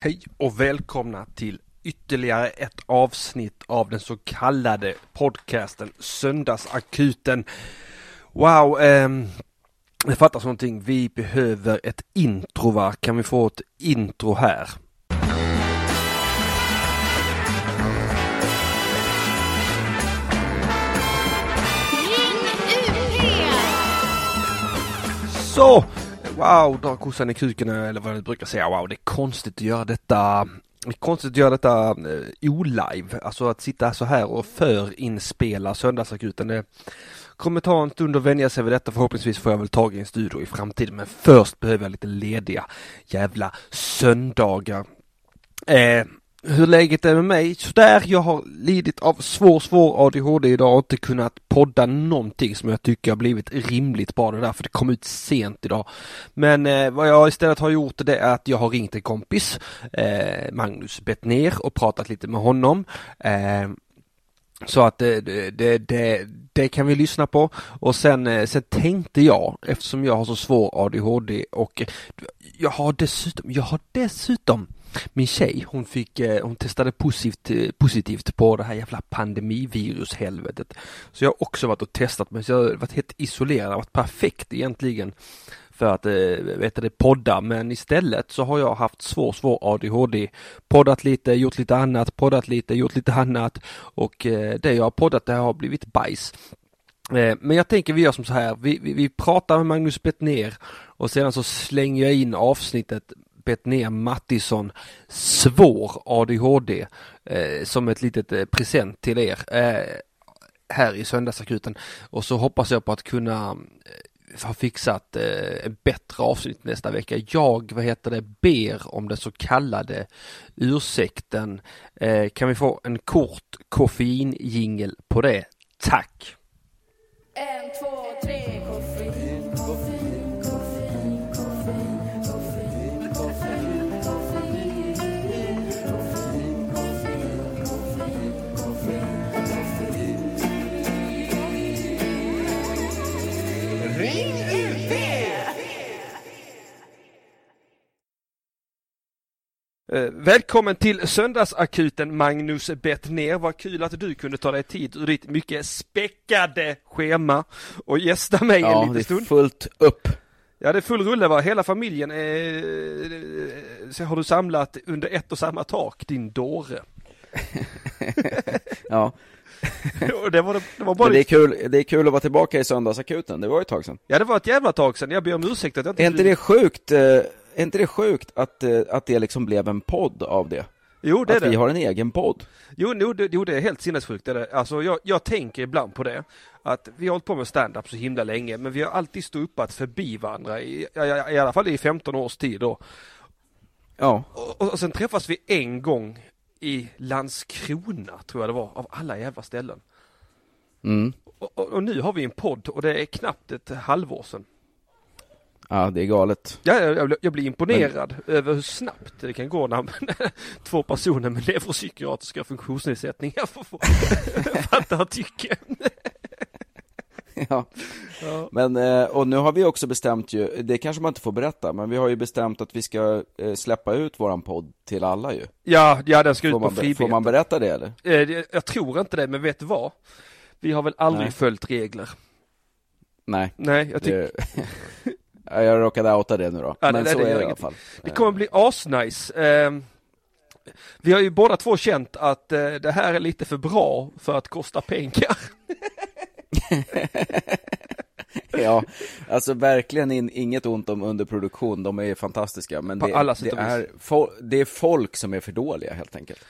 Hej och välkomna till ytterligare ett avsnitt av den så kallade podcasten Söndagsakuten. Wow, eh, det fattas någonting. Vi behöver ett intro va? Kan vi få ett intro här? Ring UP! Så! Wow, dra kossan i kuken eh, eller vad du brukar säga. Wow, det är konstigt att göra detta det är konstigt att göra detta eh, olive, alltså att sitta så här och förinspela söndagsakuten. Det kommer ta en stund att vänja sig vid detta. Förhoppningsvis får jag väl tag i en studio i framtiden, men först behöver jag lite lediga jävla söndagar. Eh, hur läget är med mig? Sådär, jag har lidit av svår, svår ADHD idag och inte kunnat podda någonting som jag tycker har blivit rimligt bra det där för det kom ut sent idag. Men eh, vad jag istället har gjort det är att jag har ringt en kompis, eh, Magnus Bettner och pratat lite med honom. Eh, så att eh, det, det, det, det, kan vi lyssna på och sen, eh, sen tänkte jag eftersom jag har så svår ADHD och jag har dessutom, jag har dessutom min tjej, hon fick, eh, hon testade positivt, positivt på det här jävla pandemivirushelvetet. Så jag har också varit och testat men så jag har varit helt isolerad, varit perfekt egentligen för att eh, vet det, podda men istället så har jag haft svår, svår ADHD. Poddat lite, gjort lite annat, poddat lite, gjort lite annat och eh, det jag har poddat det har blivit bajs. Men jag tänker vi gör som så här, vi, vi, vi pratar med Magnus Bettner och sedan så slänger jag in avsnittet Betnér Mattisson svår ADHD eh, som ett litet eh, present till er eh, här i söndagsakuten och så hoppas jag på att kunna eh, ha fixat eh, en bättre avsnitt nästa vecka. Jag, vad heter det, ber om den så kallade ursäkten. Eh, kan vi få en kort koffeinjingel på det? Tack! En, två, välkommen till söndagsakuten Magnus Bettner. Vad kul att du kunde ta dig tid ur ditt mycket späckade schema och gästa mig Ja, en det liten är stund. fullt upp. Ja, det är full rulle va? Hela familjen är, så har du samlat under ett och samma tak, din dåre. Ja, det var, det, det var bara men det är kul, det är kul att vara tillbaka i söndagsakuten, det var ju ett tag sedan. Ja, det var ett jävla tag sedan. Jag ber om ursäkt att jag inte... Är inte det sjukt, eh, är inte det sjukt att, eh, att det liksom blev en podd av det? Jo, det är Att det. vi har en egen podd? Jo, jo, det, jo, det är helt sinnessjukt. Det är det. Alltså, jag, jag tänker ibland på det. Att vi har hållit på med stand-up så himla länge, men vi har alltid stått uppat förbi varandra, i, i, i alla fall i 15 års tid då. Ja, Och, och, och sen träffas vi en gång i Landskrona, tror jag det var, av alla jävla ställen. mm. Och, och, och nu har vi en podd och det är knappt ett halvår sedan. Ja det är galet. Ja, jag, jag, blir imponerad över hur snabbt det kan gå när två personer med neuropsykiatriska funktionsnedsättningar får få fatta tycke. Ja. Ja. Men, eh, och nu har vi också bestämt ju, det kanske man inte får berätta, men vi har ju bestämt att vi ska eh, släppa ut våran podd till alla ju. Ja, ja den ska ut Får på man, be- får frivilligt. man berätta det eller? Eh, Jag tror inte det, men vet du vad? Vi har väl aldrig Nej. följt regler. Nej, Nej, jag tycker jag råkade outa det nu då. Ja, men det- så det är det i alla fall. det kommer bli asnice. Eh, vi har ju båda två känt att eh, det här är lite för bra för att kosta pengar. Ja, alltså verkligen in, inget ont om underproduktion, de är fantastiska, men det, det, är, det är folk som är för dåliga helt enkelt.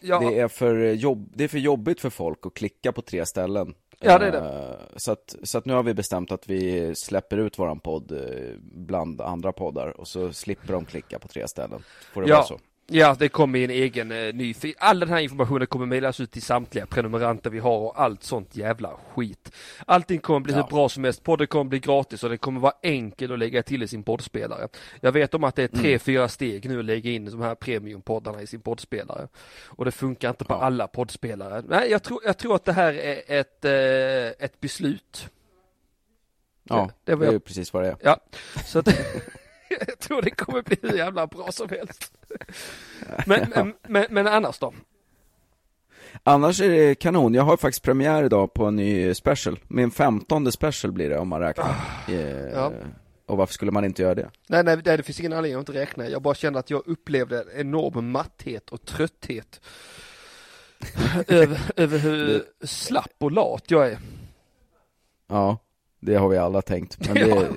Ja, Det, är för jobb, det är för jobbigt för folk att klicka på tre ställen. Ja, det är det. Eh, Så att, så att nu har vi bestämt att vi släpper ut våran podd eh, bland andra poddar och så slipper de klicka på tre ställen. Får det Ja. vara så? Ja, det kommer i en egen eh, ny feed. All den här informationen kommer mejlas ut till samtliga prenumeranter vi har och allt sånt jävla skit. Allting kommer bli Ja. hur bra som helst. Podden kommer bli gratis och det kommer vara enkelt att lägga till i sin poddspelare. Jag vet om att det är tre, Mm. fyra steg nu att lägga in de här premiumpoddarna i sin poddspelare. Och det funkar inte på Ja. alla poddspelare. Nej, jag tror, jag tror att det här är ett, eh, ett beslut. Ja, Det- det det, var är jag- ju precis vad det är. Ja, så att jag tror det kommer bli hur jävla bra som helst. Men, men, men, men annars då? Annars är det kanon. Jag har faktiskt premiär idag på en ny special. Min femtonde special blir det om man räknar. Eh, ja. Och varför skulle man inte göra det? Nej, nej, nej, det finns ingen anledning att inte räkna. Jag bara kände att jag upplevde en enorm matthet och trötthet. över, över hur slapp och lat jag är. Ja, det har vi alla tänkt. Men det...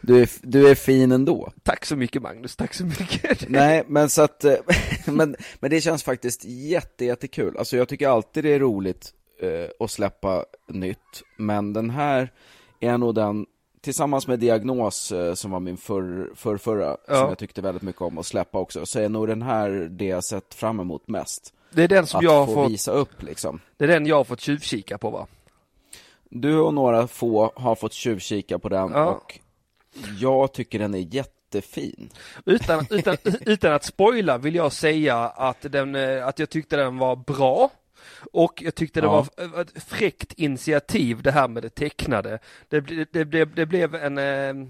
du, är, du är fin ändå. Tack så mycket Magnus, tack så mycket. Nej, men så att, eh, men, men det känns faktiskt jätte, jättekul. Alltså jag tycker alltid det är roligt eh, att släppa nytt, men den här är nog den, tillsammans med Diagnos eh, som var min förr, förr, förra, Ja. som jag tyckte väldigt mycket om att släppa också, så är nog den här det jag sett fram emot mest. Det är den som att jag har få fått, visa upp liksom. det är den jag har fått tjuvkika på va? Du och några få har fått tjuvkika på den Ja. och jag tycker den är jättefin. Utan, utan, utan att spoila vill jag säga att, den, eh, att jag tyckte den var bra. Och jag tyckte det Ja. var ett fräckt initiativ det här med det tecknade. Det, det, blev, det blev en eh,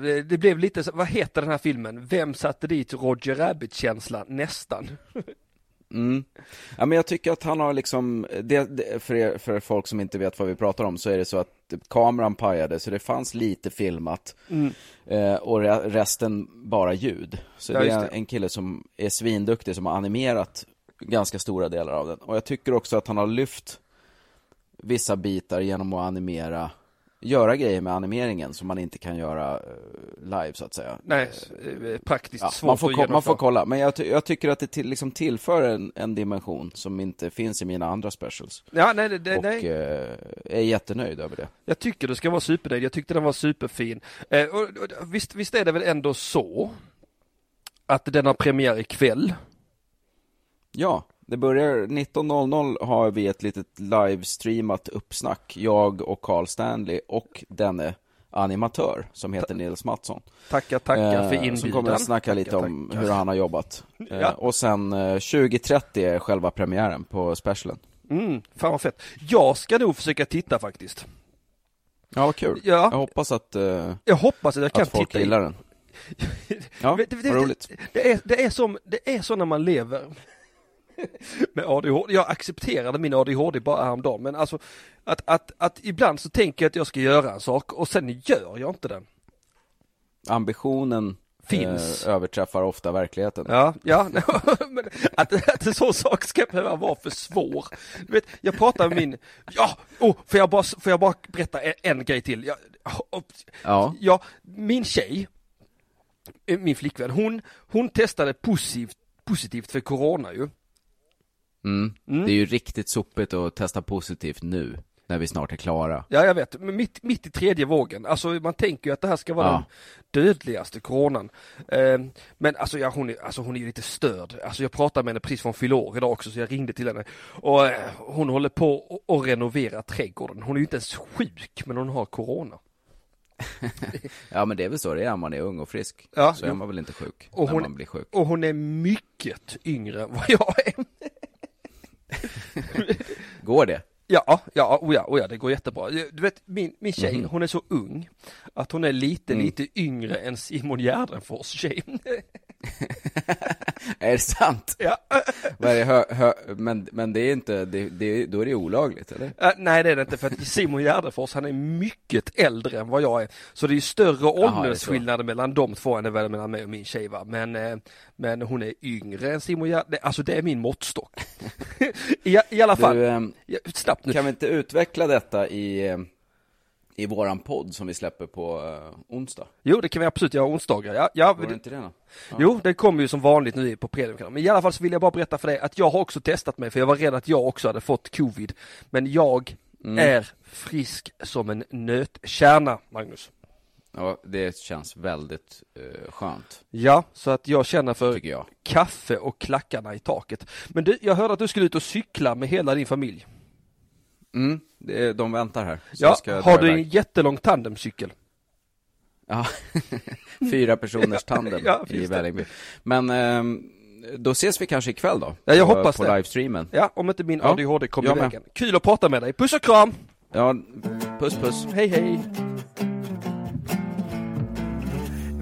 det, det blev lite, vad heter den här filmen? Vem satte dit Roger Rabbit-känslan? Nästan. Mm. Ja, men jag tycker att han har liksom, det, det, för, er, för folk som inte vet vad vi pratar om så är det så att kameran pajade så det fanns lite filmat Mm. eh, och re, resten bara ljud. Så Ja, det är det. en kille som är svinduktig som har animerat ganska stora delar av den. Och jag tycker också att han har lyft vissa bitar genom att animera, göra grejer med animeringen som man inte kan göra eh, live så att säga. Nej, eh, praktiskt Ja, svårt man, får, att ko- man får genomföra. kolla, men jag, jag tycker att det till, liksom tillför en, en dimension som inte finns i mina andra specials. Ja, nej, det, och nej. eh, är jättenöjd över det. Jag tycker du ska vara supernöjd. Jag tyckte den var superfin. Eh, och, och, visst, visst är det väl ändå så att den har premiär ikväll? Ja, det börjar 19.00 har vi ett litet livestreamat uppsnack, jag och Carl Stanley och denne animatör som heter Nils Mattsson. Tackar, tackar för Eh, inbjudan. Som kommer att snacka lite Tackar, om tackar. hur han har jobbat. Eh, Ja. Och sen eh, 20.30 är själva premiären på specialen. Mm, fan vad fett. Jag ska nog försöka titta faktiskt. Ja, vad kul. Ja. Jag hoppas att, eh, Jag hoppas att jag kan att folk titta gillar den. Ja, det, det, vad roligt. Det är, det, är som, det är så när man lever med ADHD. Jag accepterade min ADHD bara häromdagen men alltså att, att, att ibland så tänker jag att jag ska göra en sak och sen gör jag inte den. Ambitionen Finns. Eh, överträffar ofta verkligheten. Ja, ja, men att, att en sån sak ska behöva vara för svår. Du vet, jag pratar med min, ja, oh, får jag bara, får jag bara berätta en, en grej till? Ja, oh, Ja. ja, min tjej, eh, min flickvän, hon, hon testade positivt, positivt för corona ju. Mm. Mm. Det är ju riktigt sopigt att testa positivt nu, när vi snart är klara. Ja, jag vet, men mitt, mitt i tredje vågen, alltså man tänker ju att det här ska vara Ja. den dödligaste coronan. Eh, men alltså, ja, hon är, alltså hon är ju lite störd. Alltså jag pratade med henne precis från fylla år idag också, så jag ringde till henne. Och eh, hon håller på och renovera trädgården. Hon är ju inte ens sjuk, men hon har corona. Ja men det är väl så det är, man är ung och frisk. Ja, så är man väl inte sjuk, Och när hon- man blir sjuk. Och hon är mycket yngre än vad jag är. Går det? Ja, ja, oh ja, oh ja, det går jättebra. Du vet, min, min tjej, Mhm. hon är så ung att hon är lite, Mm. lite yngre än Simon Gärdenfors tjej. Är det sant? ja. Men, men det är inte, det, det, då är det olagligt eller? Äh, nej det är det inte för att Simon Gärdenfors han är mycket äldre än vad jag är. Så det är ju större åldersskillnader mellan de två än det är mellan mig och min tjej va. Men, eh, men hon är yngre än Simon Gärdenfors. Alltså det är min måttstock. I, I alla fall, Du, ehm, ja, snabbt nu. kan vi inte utveckla detta i, eh, i våran podd som vi släpper på eh, onsdag? Jo det kan vi absolut göra onsdagar. Ja, ja, Går det inte det då? Ja. Jo, det kommer ju som vanligt nu på Premiumkanalen. Men i alla fall så vill jag bara berätta för dig att jag har också testat mig för jag var rädd att jag också hade fått covid. Men jag Mm. är frisk som en nötkärna, Magnus. Ja, det känns väldigt eh, skönt, Ja, så att jag känner för jag. kaffe och klackarna i taket. Men du, jag hörde att du skulle ut och cykla med hela din familj. Mm, de väntar här. Ja, har du en jättelång tandemcykel? Ja, fyra personers tandem Ja, i. Vällingby. Men ehm, då ses vi kanske ikväll då? Ja, jag på, hoppas på det. livestreamen. Ja, om inte min Ja, ADHD kommer i vägen. Kul att prata med dig. Puss och kram! Ja, puss puss. Hej hej!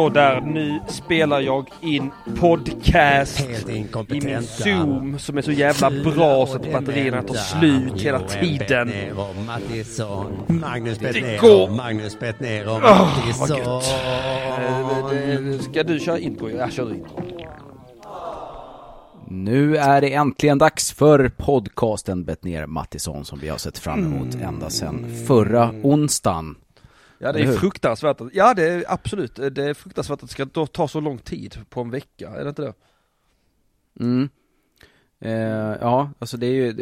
Så där, nu spelar jag in podcast i min zoom som är så jävla bra så att batterierna tar slut hela tiden. Magnus Det går. Magnus och vad Mattisson. Eh, det- Ska du köra intro? Jag kör intro. Nu är det äntligen dags för podcasten Bettner Mattisson som vi har sett fram emot ända sedan förra onsdagen. Ja det är fruktansvärt. att- Ja det är absolut. Det är fruktansvärt att det ska ta så lång tid på en vecka. Är det inte det? Mm. Eh, ja, alltså det är ju,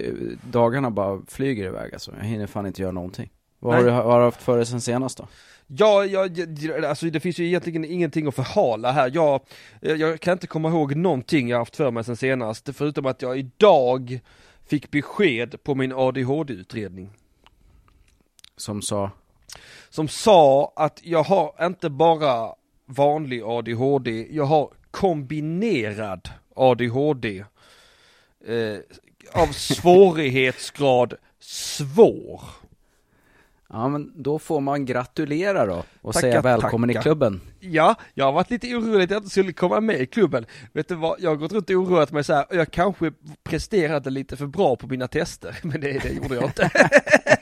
dagarna bara flyger iväg alltså. Jag hinner fan inte göra någonting. Vad har du, har du haft för dig sen senast då? Ja, jag- alltså det finns ju egentligen ingenting att förhala här. Jag, jag kan inte komma ihåg någonting jag haft för mig sen senast. Förutom att jag idag fick besked på min ADHD-utredning. Som sa, Som sa att jag har inte bara vanlig ADHD, jag har kombinerad ADHD. Eh, av svårighetsgrad svår. ja men då får man gratulera då och Tackar, säga välkommen tackar. i klubben. Ja, jag har varit lite orolig att jag inte skulle komma med i klubben. Vet du vad, jag har gått runt och oroat mig så här, jag kanske presterade lite för bra på mina tester, men det, det gjorde jag inte.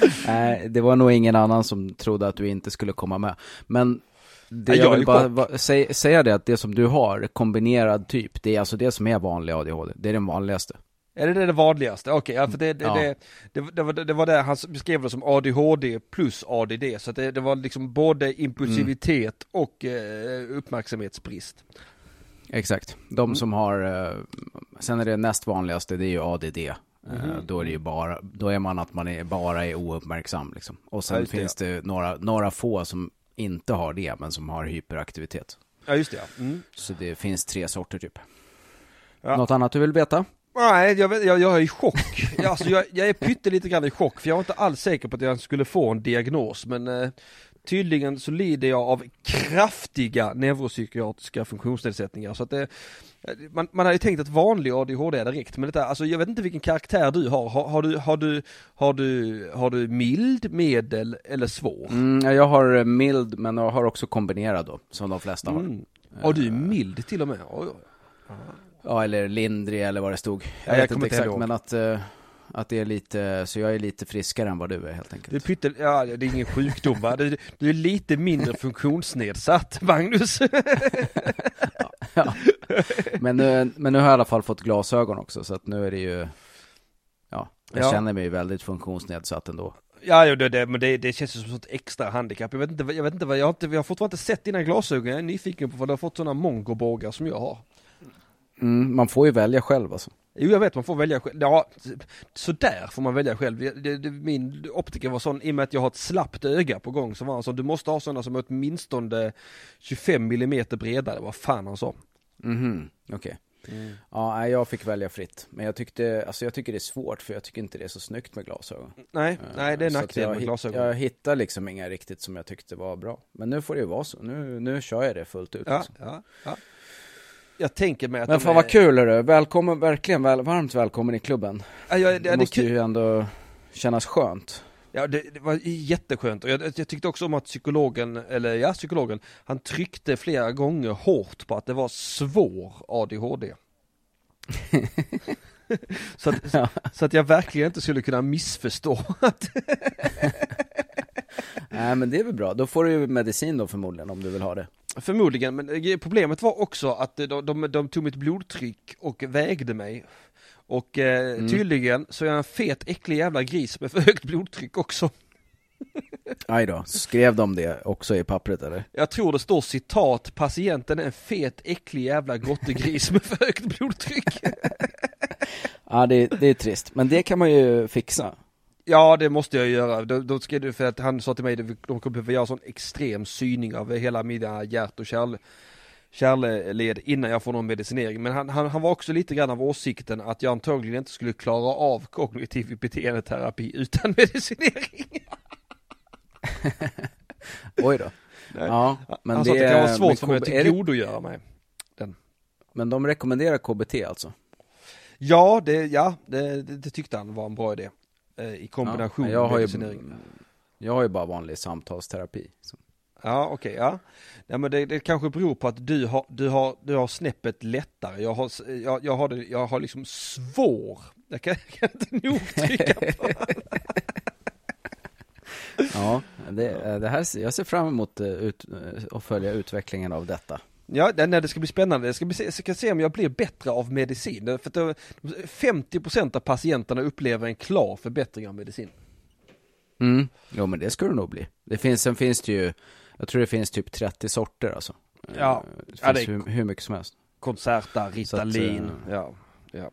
Nej, det var nog ingen annan som trodde att du inte skulle komma med. Men det Ja, jag jag vill bara va, säga, säga det att det som du har, kombinerad typ, det är alltså det som är vanlig ADHD. Det är den vanligaste. Är det det vanligaste? Okej, ja, för det, det, Ja. det, det, det, var, det var det han beskrev det som ADHD plus ADD, så att det, det var liksom både impulsivitet och eh, uppmärksamhetsbrist. Exakt. De som har, eh, sen är det näst vanligaste, det är ju ADD. Mhm. Då är det ju bara, då är man att man är, bara är ouppmärksam liksom. Och sen Ja, det, finns det några, några få som inte har det, men som har hyperaktivitet. Ja just det ja. Mm. Så det finns tre sorter typ. Ja. Något annat du vill veta? Nej, jag, vet- jag, jag är i chock. Alltså, jag, jag är pyttelite grann i chock, för jag var inte alls säker på att jag skulle få en diagnos, men eh, tydligen så lider jag av kraftiga neuropsykiatriska funktionsnedsättningar, så att det, man, man hade ju tänkt att vanlig ADHD hade räckt, men detta, alltså jag vet inte vilken karaktär du har. Har, har, du, har, du, har, du, har du mild, medel eller svår? Mm, ja, jag har eh, mild, men jag har också kombinerad då, som de flesta har. Mm. Och du är mild till och med? Oj, oj. Ja, eller lindrig eller vad det stod. Jag Ja, jag vet inte exakt, ihåg. men att, eh, att det är lite, så jag är lite friskare än vad du är helt enkelt. Du är pyttel, ja det är ingen sjukdom va? Du, du är lite mindre funktionsnedsatt Magnus. Ja. Men, nu, men nu har jag i alla fall fått glasögon också, så att nu är det ju, ja, jag Ja. känner mig väldigt funktionsnedsatt ändå. Ja, jo, det, det, men det, det känns ju som ett extra handikapp. Jag vet inte, jag vet inte vad, jag har, inte, jag har fortfarande inte sett dina glasögon. Jag är nyfiken på vad du har fått sådana mongobågar som jag har. Mm, man får ju välja själv alltså. Jo, jag vet, man får välja själv. Ja, sådär får man välja själv. Det, det, det, min optiker var sån, i och med att jag har ett slappt öga på gång, så var han så du måste ha sådana som är åtminstone 25 mm bredare, vad fan han sa. Mhm, okej. Ja, nej, jag fick välja fritt. Men jag tyckte, alltså jag tycker det är svårt, för jag tycker inte det är så snyggt med glasögon. Nej, nej det är Eh, nackdel med glasögon. Jag hittar liksom inga riktigt som jag tyckte var bra. Men nu får det ju vara så. Nu, nu kör jag det fullt ut. Ja, liksom. ja, ja. Jag tänker mig att Men fan är- vad kul hörru. Välkommen, verkligen väl, varmt välkommen i klubben. Ja, jag, Det det, det, måste ju ändå kännas skönt. Ja, det, det var jätteskönt och jag, jag tyckte också om att psykologen, eller ja, psykologen, han tryckte flera gånger hårt på att det var svår ADHD. så, att, Ja. så att jag verkligen inte skulle kunna missförstå att, Nej men det är väl bra. Då får du ju medicin då förmodligen om du vill ha det. Förmodligen, men eh, problemet var också att de, de, de tog mitt blodtryck och vägde mig. Och eh, Mm. tydligen så är jag en fet äcklig jävla gris med för högt blodtryck också. Aj då, skrev de det också i pappret eller? Jag tror det står citat, patienten är en fet äcklig jävla grottegris med för högt blodtryck. Ja, det, det är trist. Men det kan man ju fixa. Ja det måste jag göra, då, då ska du, för att han sa till mig, att de kommer behöva göra sån extrem syning av hela mina hjärt och kärl, kärled innan jag får någon medicinering. Men han, han, han var också lite grann av åsikten att jag antagligen inte skulle klara av kognitiv beteendeterapi utan medicinering. Oj då. Nej. Ja, men han det sa att det kan vara svårt för mig att det- tillgodogöra mig. Men de rekommenderar KBT alltså? Ja, det, ja det, det, det tyckte han var en bra idé. Eh, I kombination ja, jag med medicinering. Jag har ju bara vanlig samtalsterapi. Så. Ja, okej, ja. ja. men det, det kanske beror på att du har, du har, du har snäppet lättare. Jag har, jag, jag har, det, jag har liksom svår. Jag kan, jag kan inte nog trycka på. Ja, det, eh, det här, jag ser fram emot ut, eh, att följa utvecklingen av detta. Ja, det, nej, det ska bli spännande. Jag ska, bli, jag ska se om jag blir bättre av medicin. För att det- 50% av patienterna upplever en klar förbättring av medicin. Mm. Jo men det skulle det nog bli. Det finns, sen finns det ju, jag tror det finns typ 30 sorter alltså. Ja. Eh, Det finns Ja, det är- hur, hur mycket som helst. Concerta, Ritalin, Så att, ja.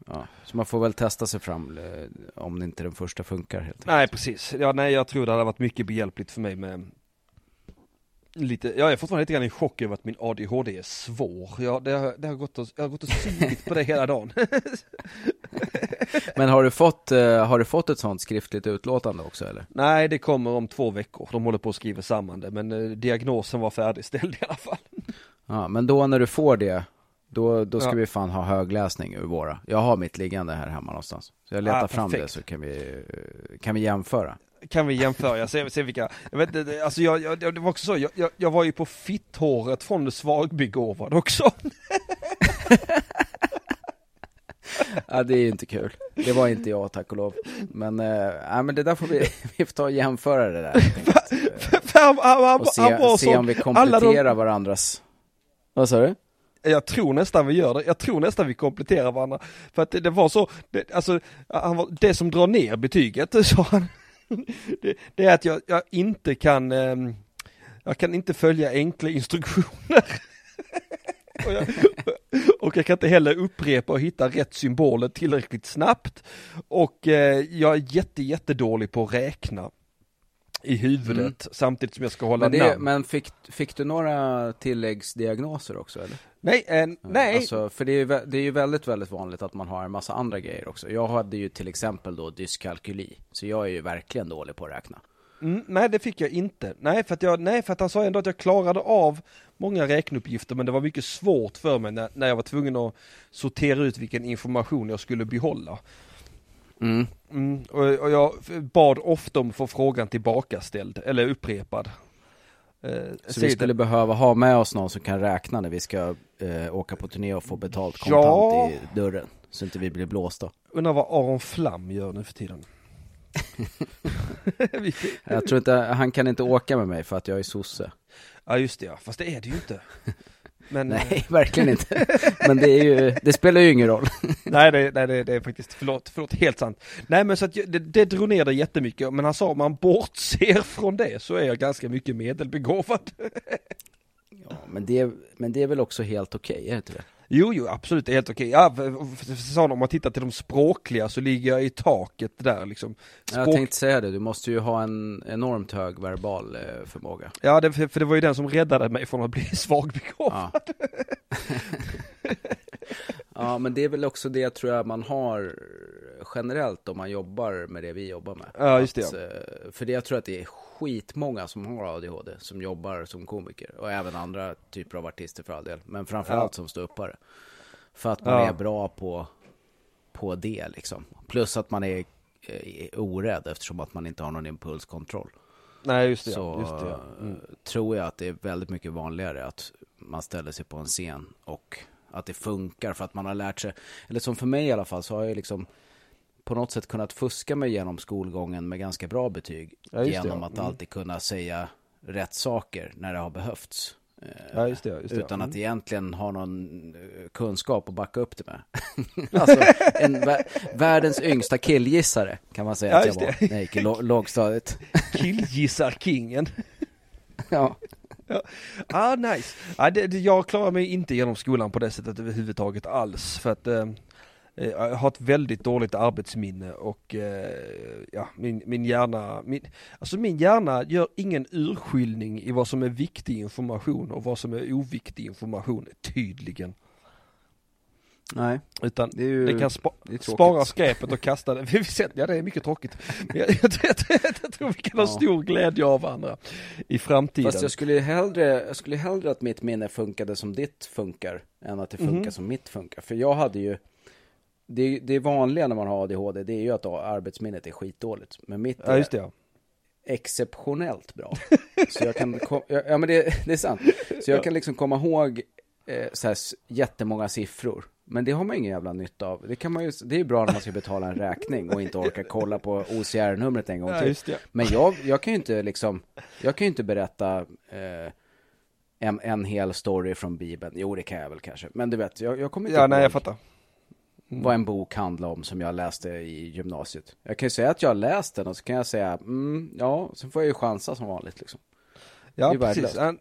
Ja. Så man får väl testa sig fram eh, om inte den första funkar helt enkelt. Nej precis, ja nej jag tror det hade varit mycket behjälpligt för mig med Lite, jag är fortfarande lite grann i chock över att min ADHD är svår. Jag, det, har, det har gått och, jag har gått och sugit på det hela dagen. Men har du fått, eh, har du fått ett sånt skriftligt utlåtande också eller? Nej det kommer om två veckor, de håller på att skriva samman det men eh, diagnosen var färdigställd i alla fall. Ja, men då när du får det, då, då ska Ja. vi fan ha högläsning ur våra. Jag har mitt liggande här hemma någonstans. Så jag letar Ah, fram det så kan vi, kan vi jämföra. Kan vi jämföra, se, se vilka, jag vet inte, alltså jag, jag, det var också så, jag, jag, jag var ju på fitthåret från det svagbegåvade också. Ja, det är ju inte kul. Det var inte jag, tack och lov. Men, ja, men det där får vi, vi får ta och jämföra det där. Han, han, Och han se, se om vi alla de- kompletterar varandras. Vad sa du? Jag tror nästan vi gör det, jag tror nästan vi kompletterar varandra. För att det, det var så, det, alltså, han var, det som drar ner betyget, sa han, det, det är att jag, jag inte kan, ehm, jag kan inte följa enkla instruktioner. och, jag, och jag kan inte heller upprepa och hitta rätt symboler tillräckligt snabbt. Och eh, jag är jätte, jättedålig på att räkna i huvudet samtidigt som jag ska hålla Mm. Men, det, namn. men fick, fick du några tilläggsdiagnoser också eller? Nej, eh, nej. Alltså, för det är, det är ju väldigt, väldigt vanligt att man har en massa andra grejer också. Jag hade ju till exempel då dyskalkyli. Så jag är ju verkligen dålig på att räkna. Mm, nej det fick jag inte. Nej för, att jag, nej för att han sa ändå att jag klarade av många räkneuppgifter men det var mycket svårt för mig när, när jag var tvungen att sortera ut vilken information jag skulle behålla. Mm. Mm, och, och jag bad ofta om att få frågan tillbakaställd, eller upprepad. Eh, Så vi skulle behöva ha med oss någon som kan räkna när vi ska eh, åka på turné och få betalt Ja. kontant i dörren. Så inte vi blir blåsta. Undrar vad Aron Flam gör nu för tiden. Jag tror inte, han kan inte åka med mig för att jag är sosse. ja just det ja, fast det är det ju inte. Men, eh, Nej, verkligen inte. Men det, ju, det spelar ju ingen roll. Nej, det, nej det, det är faktiskt, förlåt, förlåt, helt sant. Nej men så att det, det drog ner det jättemycket, men han sa om man bortser från det så är jag ganska mycket medelbegåvad. Ja, men, det, men det är väl också helt okej, är det inte det? Jo, jo, absolut, det är helt okej. Ja, för- om man tittar till de språkliga så ligger jag i taket där liksom. Jag Språk... tänkte säga det, du måste ju ha en enormt hög verbal eh, förmåga. Ja, det, för för det var ju den som räddade mig från att bli svagbegåvad. Ja. ja, men det är väl också det tror jag man har generellt om man jobbar med det vi jobbar med. Ja, just det, Att, eh, För det jag tror att det är skitmånga som har ADHD som jobbar som komiker och även andra typer av artister för all del. Men framförallt som ståuppare. För att man Ja. är bra på, på det liksom. Plus att man är eh, orädd eftersom att man inte har någon impulskontroll. Nej, just det, Så ja. just det ja. Mm. eh, tror jag att det är väldigt mycket vanligare att man ställer sig på en scen och att det funkar för att man har lärt sig, eller som för mig i alla fall så har jag liksom på något sätt kunnat fuska mig genom skolgången med ganska bra betyg Ja, just det, genom ja. att Mm. alltid kunna säga rätt saker när det har behövts. Eh, Ja, just det, just det. utan Mm. att egentligen ha någon eh, kunskap att backa upp det med. alltså, en vä- världens yngsta killgissare kan man säga Ja, att jag var när jag gick i lå- lågstadiet. Killgissar kingen. ja. Ah, nice. Ah, det, det, jag klarar mig inte genom skolan på det sättet överhuvudtaget alls. För att eh, jag har ett väldigt dåligt arbetsminne och eh, ja, min, min hjärna, min, alltså min hjärna gör ingen urskiljning i vad som är viktig information och vad som är oviktig information tydligen. Nej, Utan det är ju... det kan spa, det spara skräpet och kasta det. Vi Ja det är mycket tråkigt. Men jag, jag, jag, jag, tror vi kan ha Ja. stor glädje av varandra i framtiden. Fast jag skulle hellre, jag skulle hellre att mitt minne funkade som ditt funkar, än att det funkar Mhm. som mitt funkar. För jag hade ju, det, det vanliga när man har ADHD, det är ju att arbetsminnet är skitdåligt. Men mitt Ja är just det ja. exceptionellt bra. Så jag kan, ja ja, men det, det är sant. Så jag kan liksom komma ihåg eh, så här, jättemånga siffror. Men det har man ingen jävla nytta av. Det, kan man ju, det är ju bra när man ska betala en räkning och inte orka kolla på OCR-numret en gång Ja, till. just det. Men jag, jag kan ju inte liksom, jag kan ju inte berätta eh, en, en hel story från Bibeln. Jo, det kan jag väl kanske. Men du vet, jag, jag kommer inte Ja nej jag ihåg fattar. vad en bok handlar om som jag läste i gymnasiet. Jag kan ju säga att jag har läst den och så kan jag säga, mm, ja, så får jag ju chansa som vanligt liksom. Ja precis. värdelöst.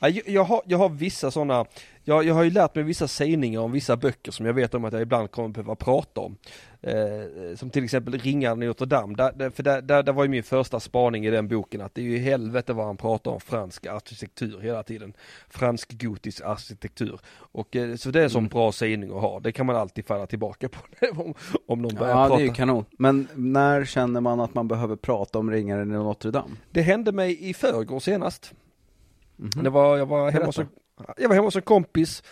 Ja, ja, jag, jag, har, jag har vissa sådana, jag, jag har ju lärt mig vissa sägningar om vissa böcker som jag vet om att jag ibland kommer behöva prata om. Eh, som till exempel Ringaren i Notre Dame, där, för där, där, där var ju min första spaning i den boken att det är ju helvete vad han pratar om fransk arkitektur hela tiden. Fransk gotisk arkitektur. Och eh, så det är en sån Mm. bra sägning att ha, det kan man alltid falla tillbaka på om, om någon börjar Ja, det prata. är ju kanon. Men när känner man att man behöver prata om ringaren i Notre Dame? Det hände mig i förrgår senast. Mhm. Det var, jag var hemma hos en, jag var hemma hos en kompis,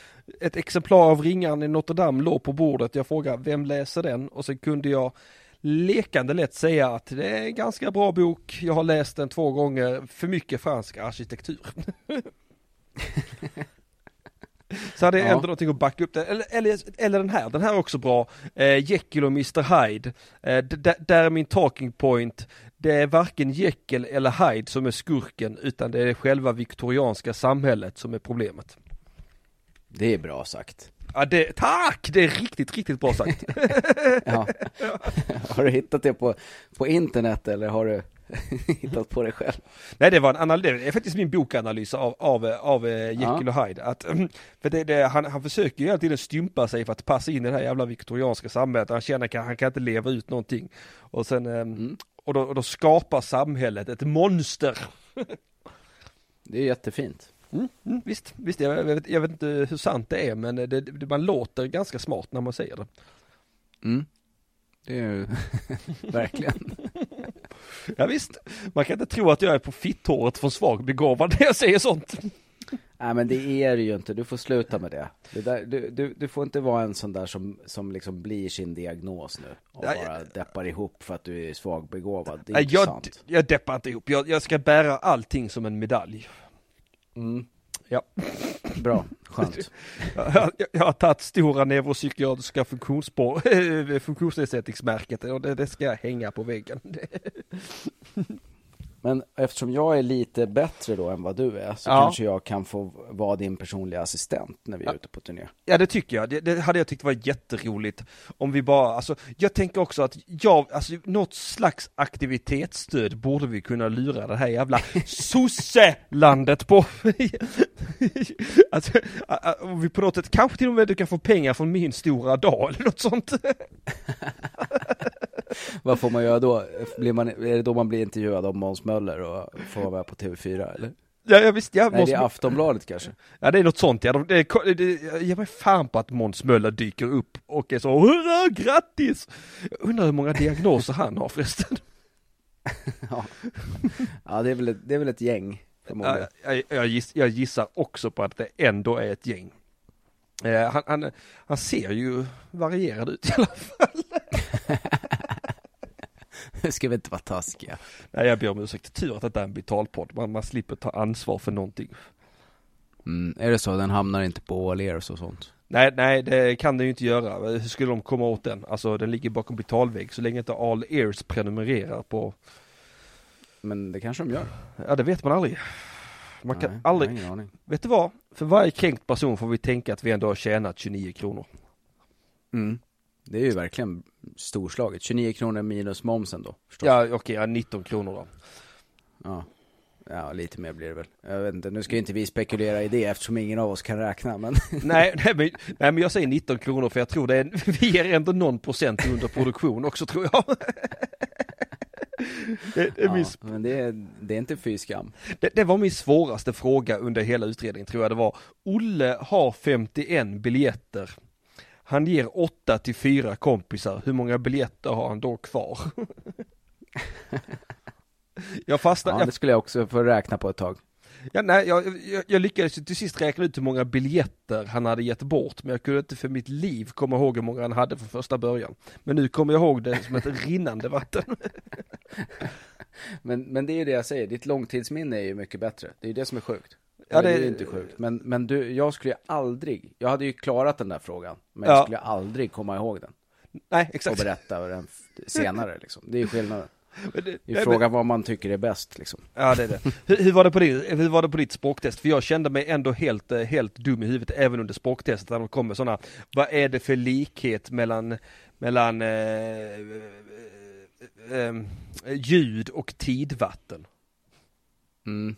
ett exemplar av Ringaren i Notre Dame låg på bordet, jag frågade vem läser den? Och sen kunde jag lekande lätt säga att det är en ganska bra bok, jag har läst den två gånger, för mycket fransk arkitektur. Så hade jag Ja. ändå någonting att backa upp det. Eller, eller, eller den här, den här är också bra. Eh, Jekyll och Mr Hyde. Eh, d- där är min talking point. Det är varken Jekyll eller Hyde som är skurken utan det är själva viktorianska samhället som är problemet. Det är bra sagt. Ja, det, tack! Det är riktigt, riktigt bra sagt. Ja. har du hittat det på, på internet eller har du hittat på det själv? Nej det var en analys, det är faktiskt min bokanalys av, av, av eh, Jekyll och Hyde. Att, för det, det, han, han försöker ju hela tiden stympa sig för att passa in i det här jävla viktorianska samhället. Han känner att han kan inte leva ut någonting. Och sen, eh, Mm. Och, då, och då skapar samhället ett monster. Det är jättefint. Mm, mm, visst, visst jag, vet, jag vet inte hur sant det är men det, det, man låter ganska smart när man säger det. Mm. Det är ju verkligen. Ja, visst, man kan inte tro att jag är på fitthåret från svag begåvad när jag säger sånt. Nej men det är det ju inte, du får sluta med det. det där, du, du, du får inte vara en sån där som, som liksom blir sin diagnos nu. Och bara deppar ihop för att du är svagbegåvad. Det är Nej, jag, sant. jag deppar inte ihop, jag, jag ska bära allting som en medalj. Mm. Ja. Bra, skönt. Jag, jag, har tagit stora neuropsykiatriska funktionsspår, funktionsnedsättningsmärket och det, det ska jag hänga på väggen. Men eftersom jag är lite bättre då än vad du är så Ja. kanske jag kan få vara din personliga assistent när vi är Ja. ute på turné. Ja det tycker jag, det, det hade jag tyckt var jätteroligt om vi bara, alltså jag tänker också att jag, alltså något slags aktivitetsstöd borde vi kunna lura det här jävla sosselandet på. alltså, om vi på något sätt, kanske till och med du kan få pengar från min stora dag eller något sånt. Vad får man göra då? Blir man, är det då man blir intervjuad av Måns Möller och får vara med på TV4 eller? Ja, ja visst, ja, Nej, Måns, det är Aftonbladet kanske. ja det är något sånt ja, de, det, det, det, jag ger mig fan på att Måns Möller dyker upp och är så hurra, grattis! Jag undrar hur många diagnoser han har förresten. Ja, ja det, är väl ett, det är väl ett gäng. Ja, jag, jag, giss, jag gissar också på att det ändå är ett gäng. Eh, han, han, han ser ju varierad ut i alla fall. Ska vi inte vara taskiga. Nej jag ber om ursäkt, tur att det är en betalpodd. Man, man slipper ta ansvar för någonting. Mm, är det så? Den hamnar inte på all ears och sånt? Nej, nej det kan den ju inte göra. Hur skulle de komma åt den? Alltså den ligger bakom betalvägg så länge inte All Ears prenumererar på, Men det kanske de gör. ja det vet man aldrig. Man kan Nej, aldrig, vet du vad? För varje kränkt person får vi tänka att vi ändå har tjänat 29 kronor. Mm. Det är ju verkligen storslaget. 29 kronor minus momsen då, förstås. Ja okej, ja, 19 kronor då. Ja. Ja, lite mer blir det väl. Jag vet inte, nu ska ju inte vi spekulera i det eftersom ingen av oss kan räkna, men nej, nej, men, nej men jag säger 19 kronor för jag tror det är, vi är ändå någon procent under produktion också tror jag. Det, det, är min, ja, men det, är, det är inte fy skam. det, det var min svåraste fråga under hela utredningen tror jag det var. Olle har 51 biljetter. Han ger 8 till 4 kompisar. Hur många biljetter har han då kvar? jag fastnade, Ja, det skulle jag också få räkna på ett tag. Ja, nej, jag, jag, jag lyckades till sist räkna ut hur många biljetter han hade gett bort, men jag kunde inte för mitt liv komma ihåg hur många han hade från första början. Men nu kommer jag ihåg det som ett rinnande vatten. Men, men det är ju det jag säger, ditt långtidsminne är ju mycket bättre. Det är ju det som är sjukt. Ja, det, det- är inte sjukt. Men, men du, jag skulle ju aldrig, jag hade ju klarat den där frågan, men Ja. jag skulle aldrig komma ihåg den. Nej, Och exakt. berätta den senare liksom. Det är skillnaden. Men det- är nej, men- frågan vad man tycker är bäst liksom. Ja, det är det. Hur, hur, var det på din, hur var det på ditt språktest? För jag kände mig ändå helt, eh, helt dum i huvudet även under språktestet när de kom med sådana, vad är det för likhet mellan, mellan eh, eh, eh, ljud och tidvatten? Mm.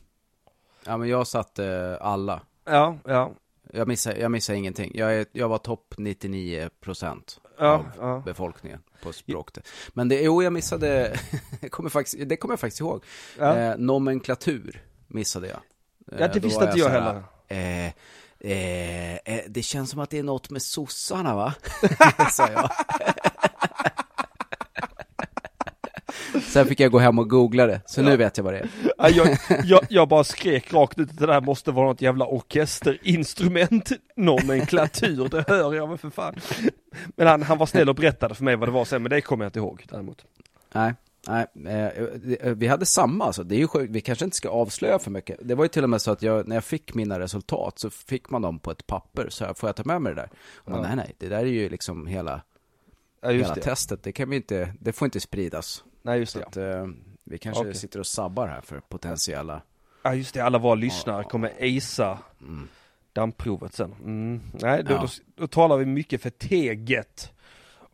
Ja men jag satte alla. Ja, ja, Jag missar, jag missar ingenting. Jag, är, jag var topp 99 procent ja, av ja. befolkningen på språket. Men det, jo, jag missade, jag kommer faktiskt, det kommer jag faktiskt ihåg. ja. Eh, nomenklatur missade jag. Eh, Ja, det då visste inte jag här, heller. Eh, eh, eh, det känns som att det är något med sossarna va? Sa jag. Sen fick jag gå hem och googla det, så nu vet jag vad det är. Ja, jag, jag, jag bara skrek rakt ut att det där måste vara något jävla orkesterinstrument, nomenklatur, det hör jag väl för fan. Men han, han var snäll och berättade för mig vad det var sen, men det kommer jag inte ihåg däremot. Nej, nej, eh, vi hade samma alltså. Det är ju sjukt, vi kanske inte ska avslöja för mycket. Det var ju till och med så att jag, när jag fick mina resultat så fick man dem på ett papper, så jag, får jag ta med mig det där? Och man, Ja. nej, nej, det där är ju liksom hela, Ja hela det. testet, det kan vi inte, det får inte spridas. Nej just det. att, eh, vi kanske Okej. sitter och sabbar här för potentiella, Ja just det, alla våra lyssnare kommer acea mm. dammprovet sen. Mm. Nej, då, Ja. då, då talar vi mycket för teget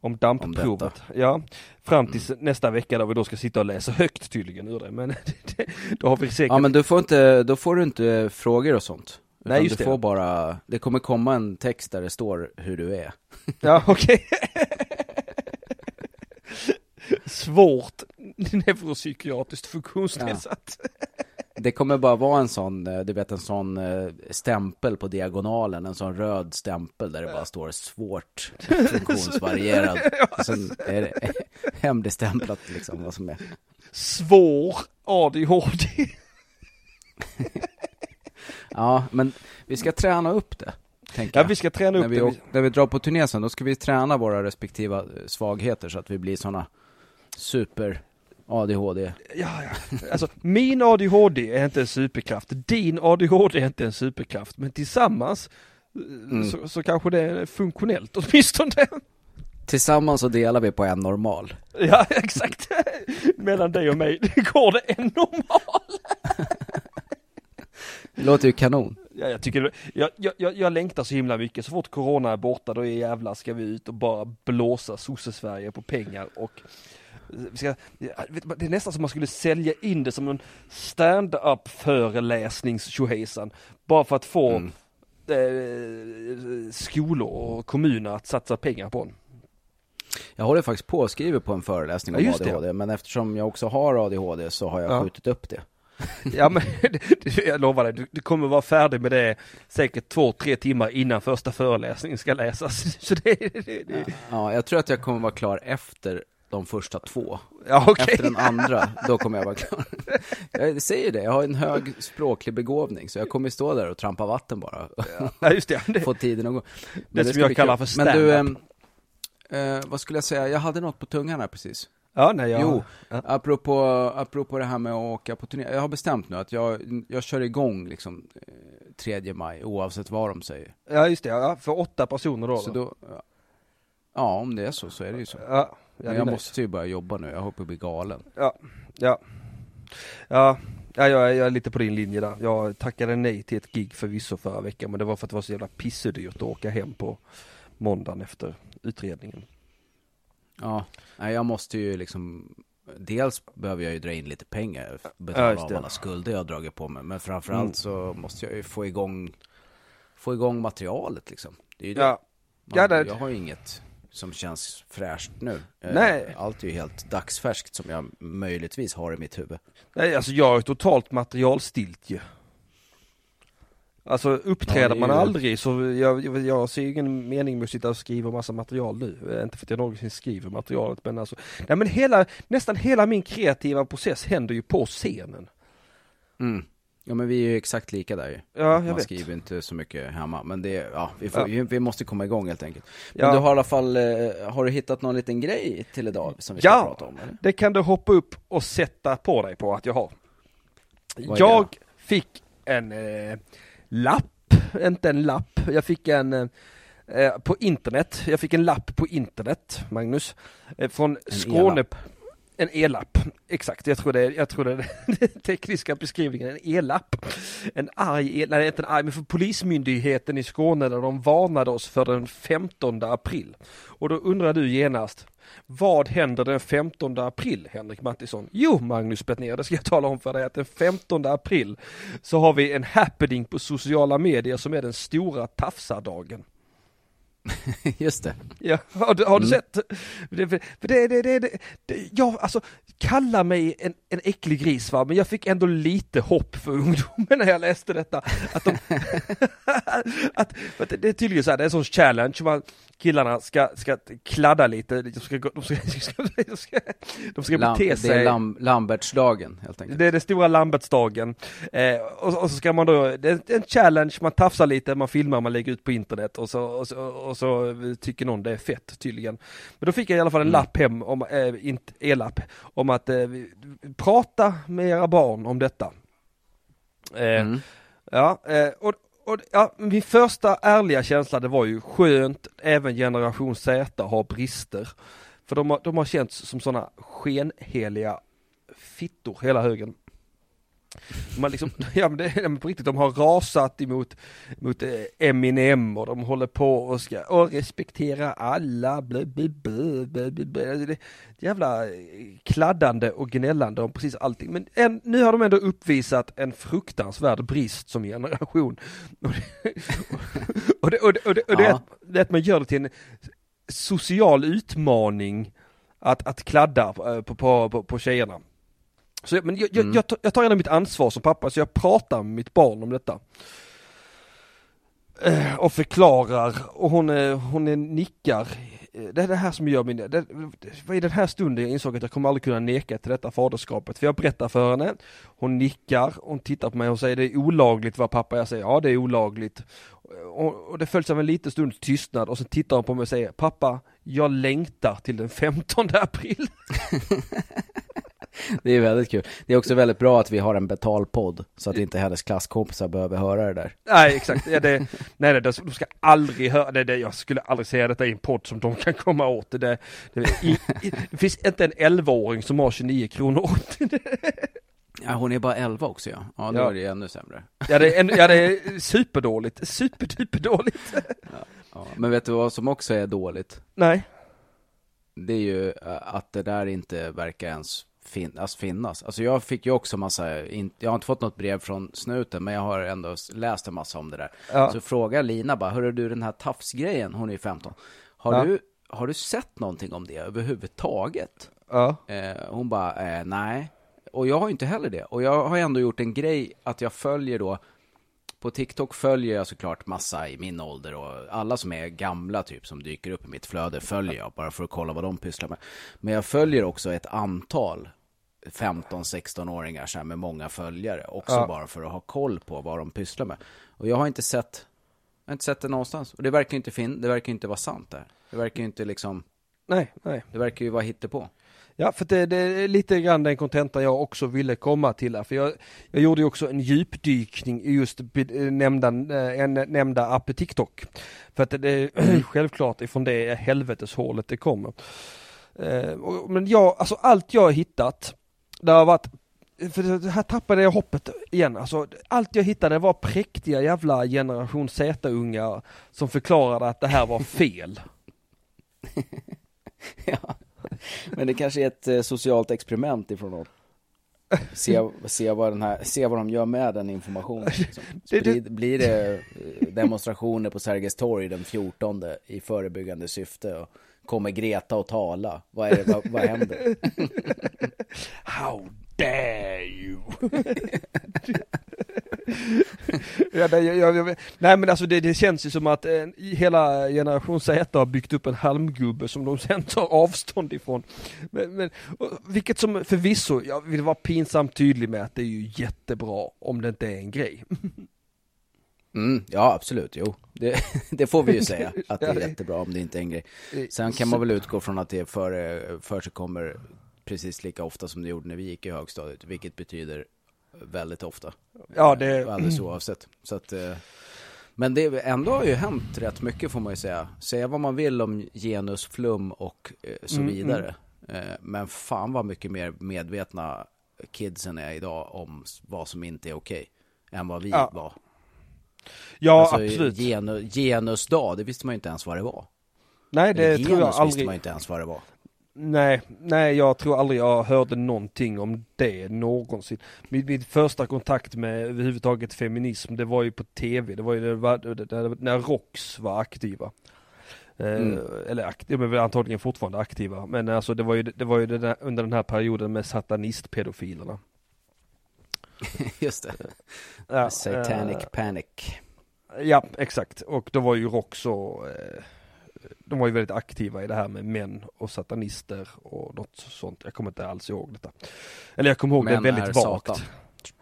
om dammprovet. ja, fram till Mm. nästa vecka där vi då ska sitta och läsa högt tydligen ur det. Men då har vi säkert... Ja men du får inte, då får du inte frågor och sånt. Nej, just du det. får bara, det kommer komma en text där det står hur du är. Ja, okej. Svårt neuropsykiatriskt funktionsnedsatt. Det kommer bara vara en sån, eh, du vet en sån eh, stämpel på diagonalen, en sån röd stämpel där det bara står svårt funktionsvarierad. Och sen är det hemligstämplat liksom vad som är. Svår ADHD. Ja, men vi ska träna upp det, Ja, vi ska träna när, upp vi, det. när vi drar på turné sen, då ska vi träna våra respektiva eh, svagheter så att vi blir såna super ADHD. Ja, ja. Alltså, min ADHD är inte en superkraft. Din ADHD är inte en superkraft. Men tillsammans eh, så, så kanske det är funktionellt åtminstone. Tillsammans så delar vi på en normal. Ja, exakt. Mellan dig och mig går det en normal. Det låter ju kanon. Ja, jag tycker jag, jag, jag, längtar så himla mycket. Så fort corona är borta då är jävlar ska vi ut och bara blåsa sosse-Sverige på pengar och ska, det är nästan som man skulle sälja in det som en stand-up föreläsnings Bara för att få Mm. eh, skolor och kommuner att satsa pengar på en. Jag håller faktiskt på och skriver på en föreläsning om Ja, just det. ADHD, men eftersom jag också har ADHD så har jag Ja. skjutit upp det. Ja men jag lovar dig, du, du kommer vara färdig med det säkert två, tre timmar innan första föreläsningen ska läsas. Så det, det, det Ja, jag tror att jag kommer vara klar efter de första två. ja okej. Efter den andra, då kommer jag vara klar. Jag säger det, jag har en hög språklig begåvning, så jag kommer stå där och trampa vatten bara. Ja just det. det Få tiden att gå. Det som jag kallar kul. för Men du, stand-up. ehm, eh, vad skulle jag säga? Jag hade något på tungan här precis. Ja, nej, jag... Jo, Ja. apropå, apropå det här med att åka på turné. Jag har bestämt nu att jag, jag kör igång liksom eh, 3 maj, oavsett vad de säger. Ja, just det. Ja, för åtta personer då. Så då, ja, om det är så, så är det ju så. Ja, ja, jag nice. måste ju börja jobba nu, jag håller på att bli galen. Ja, ja. Ja, Ja, jag, är- jag är lite på din linje där. Jag tackade nej till ett gig förvisso förra veckan men det var för att det var så jävla pissedyrt att åka hem på måndagen efter utredningen. Ja, nej, jag måste ju liksom Dels behöver jag ju dra in lite pengar, Ja, betala just av alla skulder jag har dragit på mig. Men framförallt Mm. så måste jag ju få igång Få igång materialet liksom. Det är ju det. Ja, Man, ja, det- Jag har ju inget som känns fräscht nu. Eh, Nej. Allt är ju helt dagsfärskt som jag möjligtvis har i mitt huvud. nej alltså jag är totalt materialstiltje. Alltså uppträder Ja, man ju- aldrig så jag, jag, jag ser ingen mening med att sitta och skriva massa material nu. Eh, Inte för att jag någonsin skriver materialet men alltså, nej men hela, nästan hela min kreativa process händer ju på scenen. Mm. Ja men vi är ju exakt lika där ju. Ja, jag Man vet. skriver inte så mycket hemma. Men det, ja, vi, får, Ja. vi, måste komma igång helt enkelt. Men Ja. du har i alla fall, eh, har du hittat någon liten grej till idag som vi ska Ja. prata om? Eller? Det kan du hoppa upp och sätta på dig på att jag har. Jag fick en eh, lapp, inte en lapp, jag fick en eh, eh, på internet, jag fick en lapp på internet, Magnus, eh, från Skåne. e-lapp. En e-lapp, exakt, jag tror det är, jag tror det är den tekniska beskrivningen, en e-lapp. En arg, e-, nej inte en arg, men för Polismyndigheten i Skåne där de varnade oss för den 15 april. Och då undrar du genast, vad händer den 15 april, Henrik Mattisson? Jo, Magnus Bettner, det ska jag tala om för dig att den 15 april så har vi en happening på sociala medier som är den stora tafsardagen. Just det. Ja, har du, har du Mm. sett? Det, för det, det, det, det, det, jag, alltså, kalla mig en, en äcklig gris va, men jag fick ändå lite hopp för ungdomen när jag läste detta. Att de, att, att det, det är tydligen så här, det är en sån challenge, man, killarna ska, ska kladda lite, de ska, de ska, de ska, de ska, de ska Lam, bete det sig. är Lam, Lambertsdagen helt enkelt. Det är den stora Lambertsdagen. Eh, och, och så ska man då, det är en challenge, man tafsar lite, man filmar, man lägger ut på internet och så, och så, och så tycker någon det är fett tydligen. Men då fick jag i alla fall en Mm. lapp hem, om, eh, inte e-lapp, om att vi- prata med era barn om detta. Eh, Mm. Ja, och, och ja, min första ärliga känsla det var ju skönt, även generation Z har brister. För de har, de har känts som sådana skenheliga fittor hela högen. De har liksom, ja men det men på riktigt, de har rasat emot mot eh, Eminem och de håller på och ska och respektera alla, blö, blö, blö, blö, blö, det, jävla eh, kladdande och gnällande om precis allting. Men en, nu har de ändå uppvisat en fruktansvärd brist som generation. Och det, och det, och det, och det, och det, är Ja. att, det är att man gör det till en social utmaning att, att kladda eh, på, på, på, på tjejerna. Så, jag- men jag, Mm. jag, tar, jag tar gärna mitt ansvar som pappa, så jag pratar med mitt barn om detta. Eh, och förklarar, och hon, eh, hon eh, nickar. Eh, Det är det här som gör min, det, det var i den här stunden jag insåg att jag kommer aldrig kunna neka till detta faderskapet. För jag berättar för henne, hon nickar, hon tittar på mig och säger det är olagligt vad pappa jag säger, ja det är olagligt. Och, och det följs av en liten stunds tystnad och så tittar hon på mig och säger, pappa, jag längtar till den 15 april. Det är väldigt kul. Det är också väldigt bra att vi har en betalpodd, så att inte hennes klasskompisar behöver höra det där. Nej exakt, ja, det, nej, nej de ska aldrig höra, det, det, jag skulle aldrig säga detta i en podd som de kan komma åt. Det, det, i, i, det finns inte en 11-åring som har 29 kronor åt det. Ja, hon är bara 11 också ja. Ja, då Ja. är det ännu sämre. Ja det är, en- ja, det är superdåligt, superduperdåligt. Ja. Men vet du vad som också är dåligt? Nej, Det är ju att det där inte verkar ens fin alltså finnas. Alltså jag fick ju också massa, in, jag har inte fått något brev från snuten, men jag har ändå läst en massa om det där. Ja. Så frågar Lina bara, hörru du den här tafsgrejen, hon är ju 15. Har, Ja. du, har du sett någonting om det överhuvudtaget? ja, Eh, hon bara, eh, nej. Och jag har ju inte heller det. Och jag har ändå gjort en grej att jag följer då, på TikTok följer jag såklart massa i min ålder och alla som är gamla typ som dyker upp i mitt flöde följer jag bara för att kolla vad de pysslar med. Men jag följer också ett antal 15-16-åringar så här med många följare också Ja. bara för att ha koll på vad de pysslar med. Och jag har inte sett, jag har inte sett det någonstans. Och det verkar ju inte fin- det verkar inte vara sant det här. Det verkar ju inte liksom, nej, nej. det verkar ju vara hittepå. Ja, för det, det är lite grann den kontenta jag också ville komma till här. För jag, jag gjorde ju också en djupdykning i just eh, nämnda, eh, en, nämnda app TikTok. För att det är självklart ifrån det helveteshålet det kommer. Eh, men jag, alltså allt jag har hittat, det har varit för här tappade jag hoppet igen. Alltså, allt jag hittade var präktiga jävla generation Z-ungar som förklarade att det här var fel. ja. Men det kanske är ett eh, socialt experiment ifrån dem. Se, se, vad den här, se vad de gör med den informationen. Liksom. Blir, blir det eh, demonstrationer på Sergels torg den 14 i förebyggande syfte? Och kommer Greta att tala? Vad, är det, vad, vad händer? How dare you! ja, det, jag, jag, nej men alltså det, det känns ju som att eh, hela generation Z har byggt upp en halmgubbe som de sen tar avstånd ifrån. Men, men, och, vilket som förvisso, jag vill vara pinsamt tydlig med att det är ju jättebra om det inte är en grej. Mm, ja, absolut. Jo, det, det får vi ju säga. Att det är jättebra om det inte är en grej. Sen kan man väl utgå från att det för, för sig kommer precis lika ofta som det gjorde när vi gick i högstadiet. Vilket betyder väldigt ofta. Ja, det- Alldeles oavsett. Så att, eh, men det ändå har ju hänt rätt mycket får man ju säga. Säga vad man vill om genusflum och eh, så Mm, vidare. Eh, Men fan vad mycket mer medvetna kidsen är idag om vad som inte är okej. Än vad vi Ja. var. Ja, alltså, absolut. Genu, genusdag, det visste man ju inte ens vad det var. Nej, det Eller tror jag genus visste aldrig. man ju inte ens vad det var. Nej, nej jag tror aldrig jag hörde någonting om det någonsin. Min, min första kontakt med överhuvudtaget feminism det var ju på tv, det var ju det var- det- det- när ROX var aktiva. Eh, Mm. Eller akt, de är väl antagligen fortfarande aktiva, men alltså det var ju, det var ju där, under den här perioden med satanistpedofilerna. Just det. Ja, Satanic eh, panic. Ja, exakt. Och då var ju ROX och eh, de var ju väldigt aktiva i det här med män och satanister och något sånt. Jag kommer inte alls ihåg detta. Eller jag kommer ihåg Män det väldigt är vagt. Satan.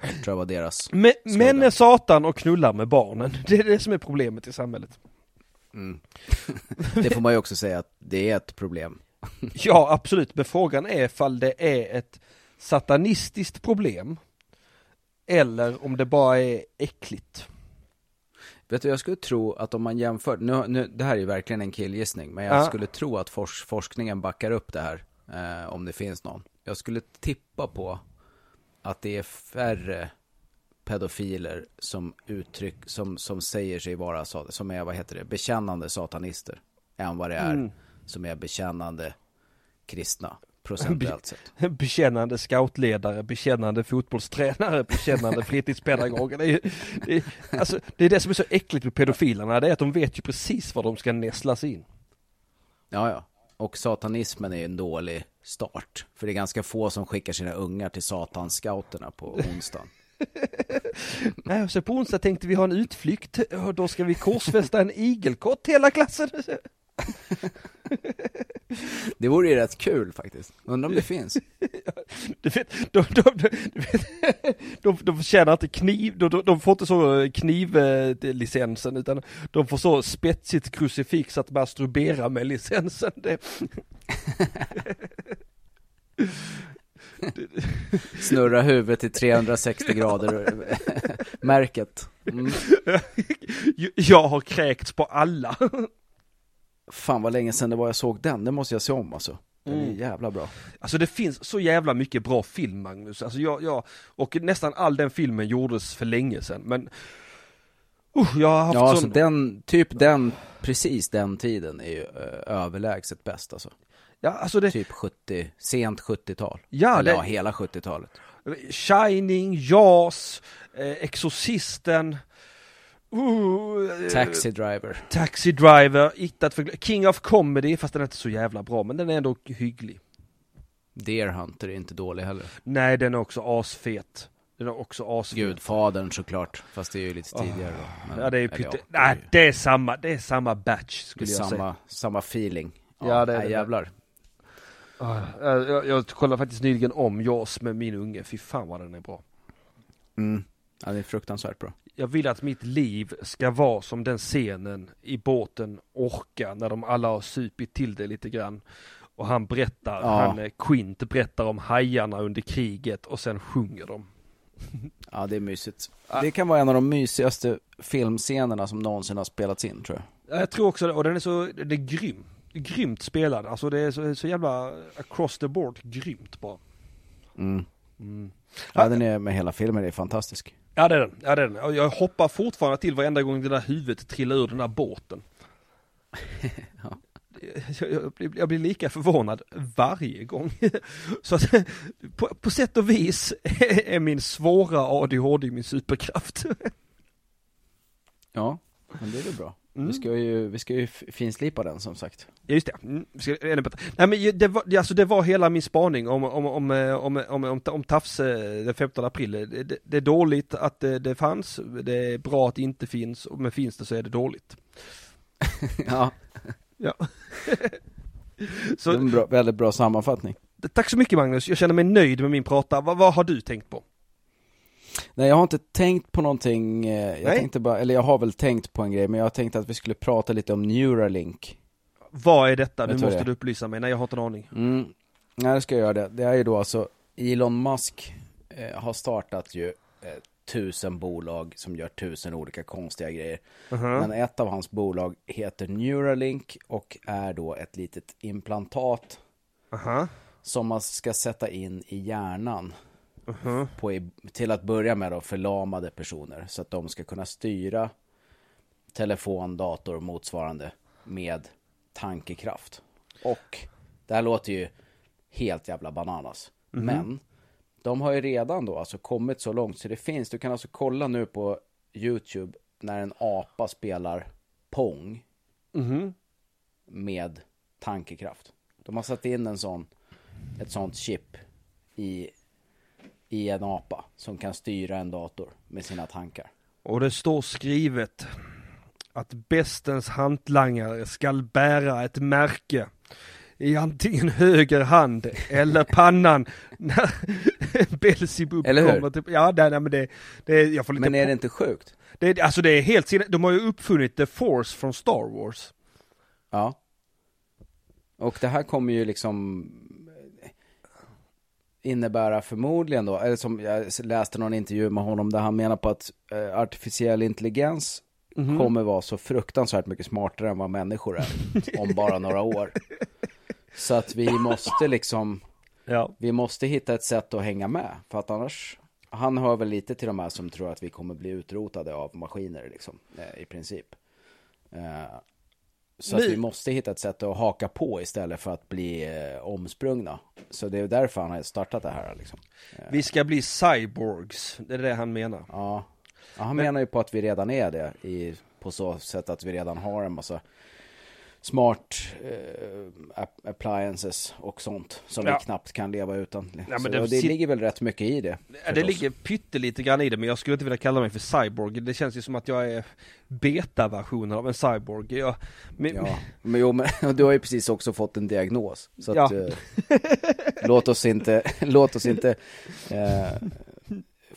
Tror jag var deras. Men, män är satan och knullar med barnen. Det är det som är problemet i samhället. Mm. Det får man ju också säga att det är ett problem. Ja, absolut. Men frågan är ifall det är ett satanistiskt problem eller om det bara är äckligt. Vet du, jag skulle tro att om man jämför, nu, nu, det här är ju verkligen en killgissning, men jag Ja. skulle tro att fors, forskningen backar upp det här, eh, om det finns någon. Jag skulle tippa på att det är färre pedofiler som uttryck, som, som säger sig vara, som är, vad heter det, bekännande satanister, än vad det är Mm. som är bekännande kristna, procentuellt sett. Bekännande scoutledare, bekännande fotbollstränare, bekännande fritidspedagoger. Det är, ju- det, är, alltså, det är det som är så äckligt med pedofilerna, det är att de vet ju precis var de ska nästlas in. Ja, ja. Och satanismen är en dålig start. För det är ganska få som skickar sina ungar till satanscouterna på onsdagen. Nej, så på onsdag tänkte vi ha en utflykt och då ska vi korsfästa en igelkott hela klassen. Det vore ju rätt kul faktiskt. Undrar om det finns. Du vet, de, de, de, de, de förtjänar inte kniv, de, de, de får inte så knivlicensen utan de får så spetsigt krucifix att masturbera med licensen. Det, Snurra huvudet i 360 grader märket. Mm. jag har kräkts på alla. Fan vad länge sedan det var jag såg den. Den måste jag se om alltså. Den är Mm. jävla bra. Alltså det finns så jävla mycket bra film Magnus, alltså jag, jag och nästan all den filmen gjordes för länge sedan men uh, jag har haft Ja, sån... alltså den, typ den, precis den tiden är ju eh, överlägset bäst alltså. ja, alltså det, Typ 70, sent 70-tal. Ja, Eller det- ja, hela 70-talet. Shining, Jaws, eh, Exorcisten, uh, Taxi Driver. Taxi Driver, Ittat för King of Comedy, fast den är inte så jävla bra, men den är ändå hygglig. Deer Hunter är inte dålig heller. Nej, den är också asfet. Den är också asfet. Gudfadern såklart, fast det är ju lite tidigare då. Men- Ja, det är ju pytte... ja, Nej, det är samma, det är samma batch skulle jag säga. samma, samma feeling. Ja, det är nej, det. jävlar. Ah, Jag, jag, jag kollade faktiskt nyligen om Jaws med min unge, fy fan vad den är bra. Mm. Ja, det är fruktansvärt bra. Jag vill att mitt liv ska vara som den scenen i båten Orka när de alla har supit till det lite grann. Och han berättar, Ja. han eh, Quint berättar om hajarna under kriget och sen sjunger de. Ja, det är mysigt. Det kan vara en av de mysigaste filmscenerna som någonsin har spelats in, tror jag. Ja, Jag tror också det, och den är så, det är grym. Grymt spelad, alltså det är så, så jävla across the board grymt bara. Mm. Mm. Ja, den är med hela filmen, det är fantastisk. Ja det är den, ja det är den. Jag hoppar fortfarande till varenda gång det där huvudet trillar ur den där båten. Ja. jag, jag, blir, jag blir lika förvånad varje gång. Så att på, på sätt och vis är min svåra ADHD min superkraft. Ja, men det är väl bra. Mm. Vi ska ju, vi ska ju finslipa den som sagt. Ja, just det, mm, vi ska, ännu bättre. Nej men det var, det- alltså det var hela min spaning om, om, om, eh, om, om, om, om Tafs eh, den 15 april. Det, det, det är dåligt att det, det fanns, det är bra att det inte finns, men finns det så är det dåligt. ja, Ja. det så är en bra, väldigt bra sammanfattning. tack så mycket Magnus, jag känner mig nöjd med min prata. Vad, vad har du tänkt på? Nej, jag har inte tänkt på någonting, eh, jag Nej. tänkte bara, eller jag har väl tänkt på en grej, men jag tänkte att vi skulle prata lite om Neuralink. Vad är detta? Nu måste det du upplysa mig. Nej, jag har inte en aning. Mm. Nej, det ska jag göra det. Det är ju då alltså, Elon Musk eh, har startat ju eh, tusen bolag som gör tusen olika konstiga grejer. Uh-huh. Men ett av hans bolag heter Neuralink och är då ett litet implantat Aha. som man ska sätta in i hjärnan Uh-huh. på, till att börja med då förlamade personer så att de ska kunna styra telefon, dator och motsvarande med tankekraft. Och det här låter ju helt jävla bananas. Men de har ju redan då alltså kommit så långt så det finns, du kan alltså kolla nu på YouTube när en apa spelar Pong Mhm. med tankekraft. De har satt in en sån, ett sånt chip i, i en apa som kan styra en dator med sina tankar. Och det står skrivet att bestens hantlangare skall bära ett märke i antingen höger hand eller pannan när hur? kommer till... Ja, nej, nej men det, det jag får lite... Men är det inte sjukt? det, alltså det är helt sinne... De har ju uppfunnit The Force från Star Wars. Ja. Och det här kommer ju liksom innebära förmodligen då, eller som jag läste någon intervju med honom där han menar på att eh, artificiell intelligens Mhm. kommer vara så fruktansvärt mycket smartare än vad människor är om bara några år. Så att vi måste liksom Ja. vi måste hitta ett sätt att hänga med. För att annars, han hör väl lite till de här som tror att vi kommer bli utrotade av maskiner liksom, eh, i princip. Eh, Så att vi måste hitta ett sätt att haka på istället för att bli eh, omsprungna. Så det är därför han har startat det här liksom. Vi ska bli cyborgs, det är det han menar. Ja, ja han menar ju på att vi redan är det i, på så sätt att vi redan har en massa smart eh, app- appliances och sånt som Ja. vi knappt kan leva utan. men så, det det sit- ligger väl rätt mycket i det. Ja, det ligger pyttelite grann i det, men jag skulle inte vilja kalla mig för cyborg. Det känns ju som att jag är beta-versionen av en cyborg. Jag, men, Ja, men, jo, men du har ju precis också fått en diagnos. Så att, Ja. eh, låt oss inte, låt oss inte eh,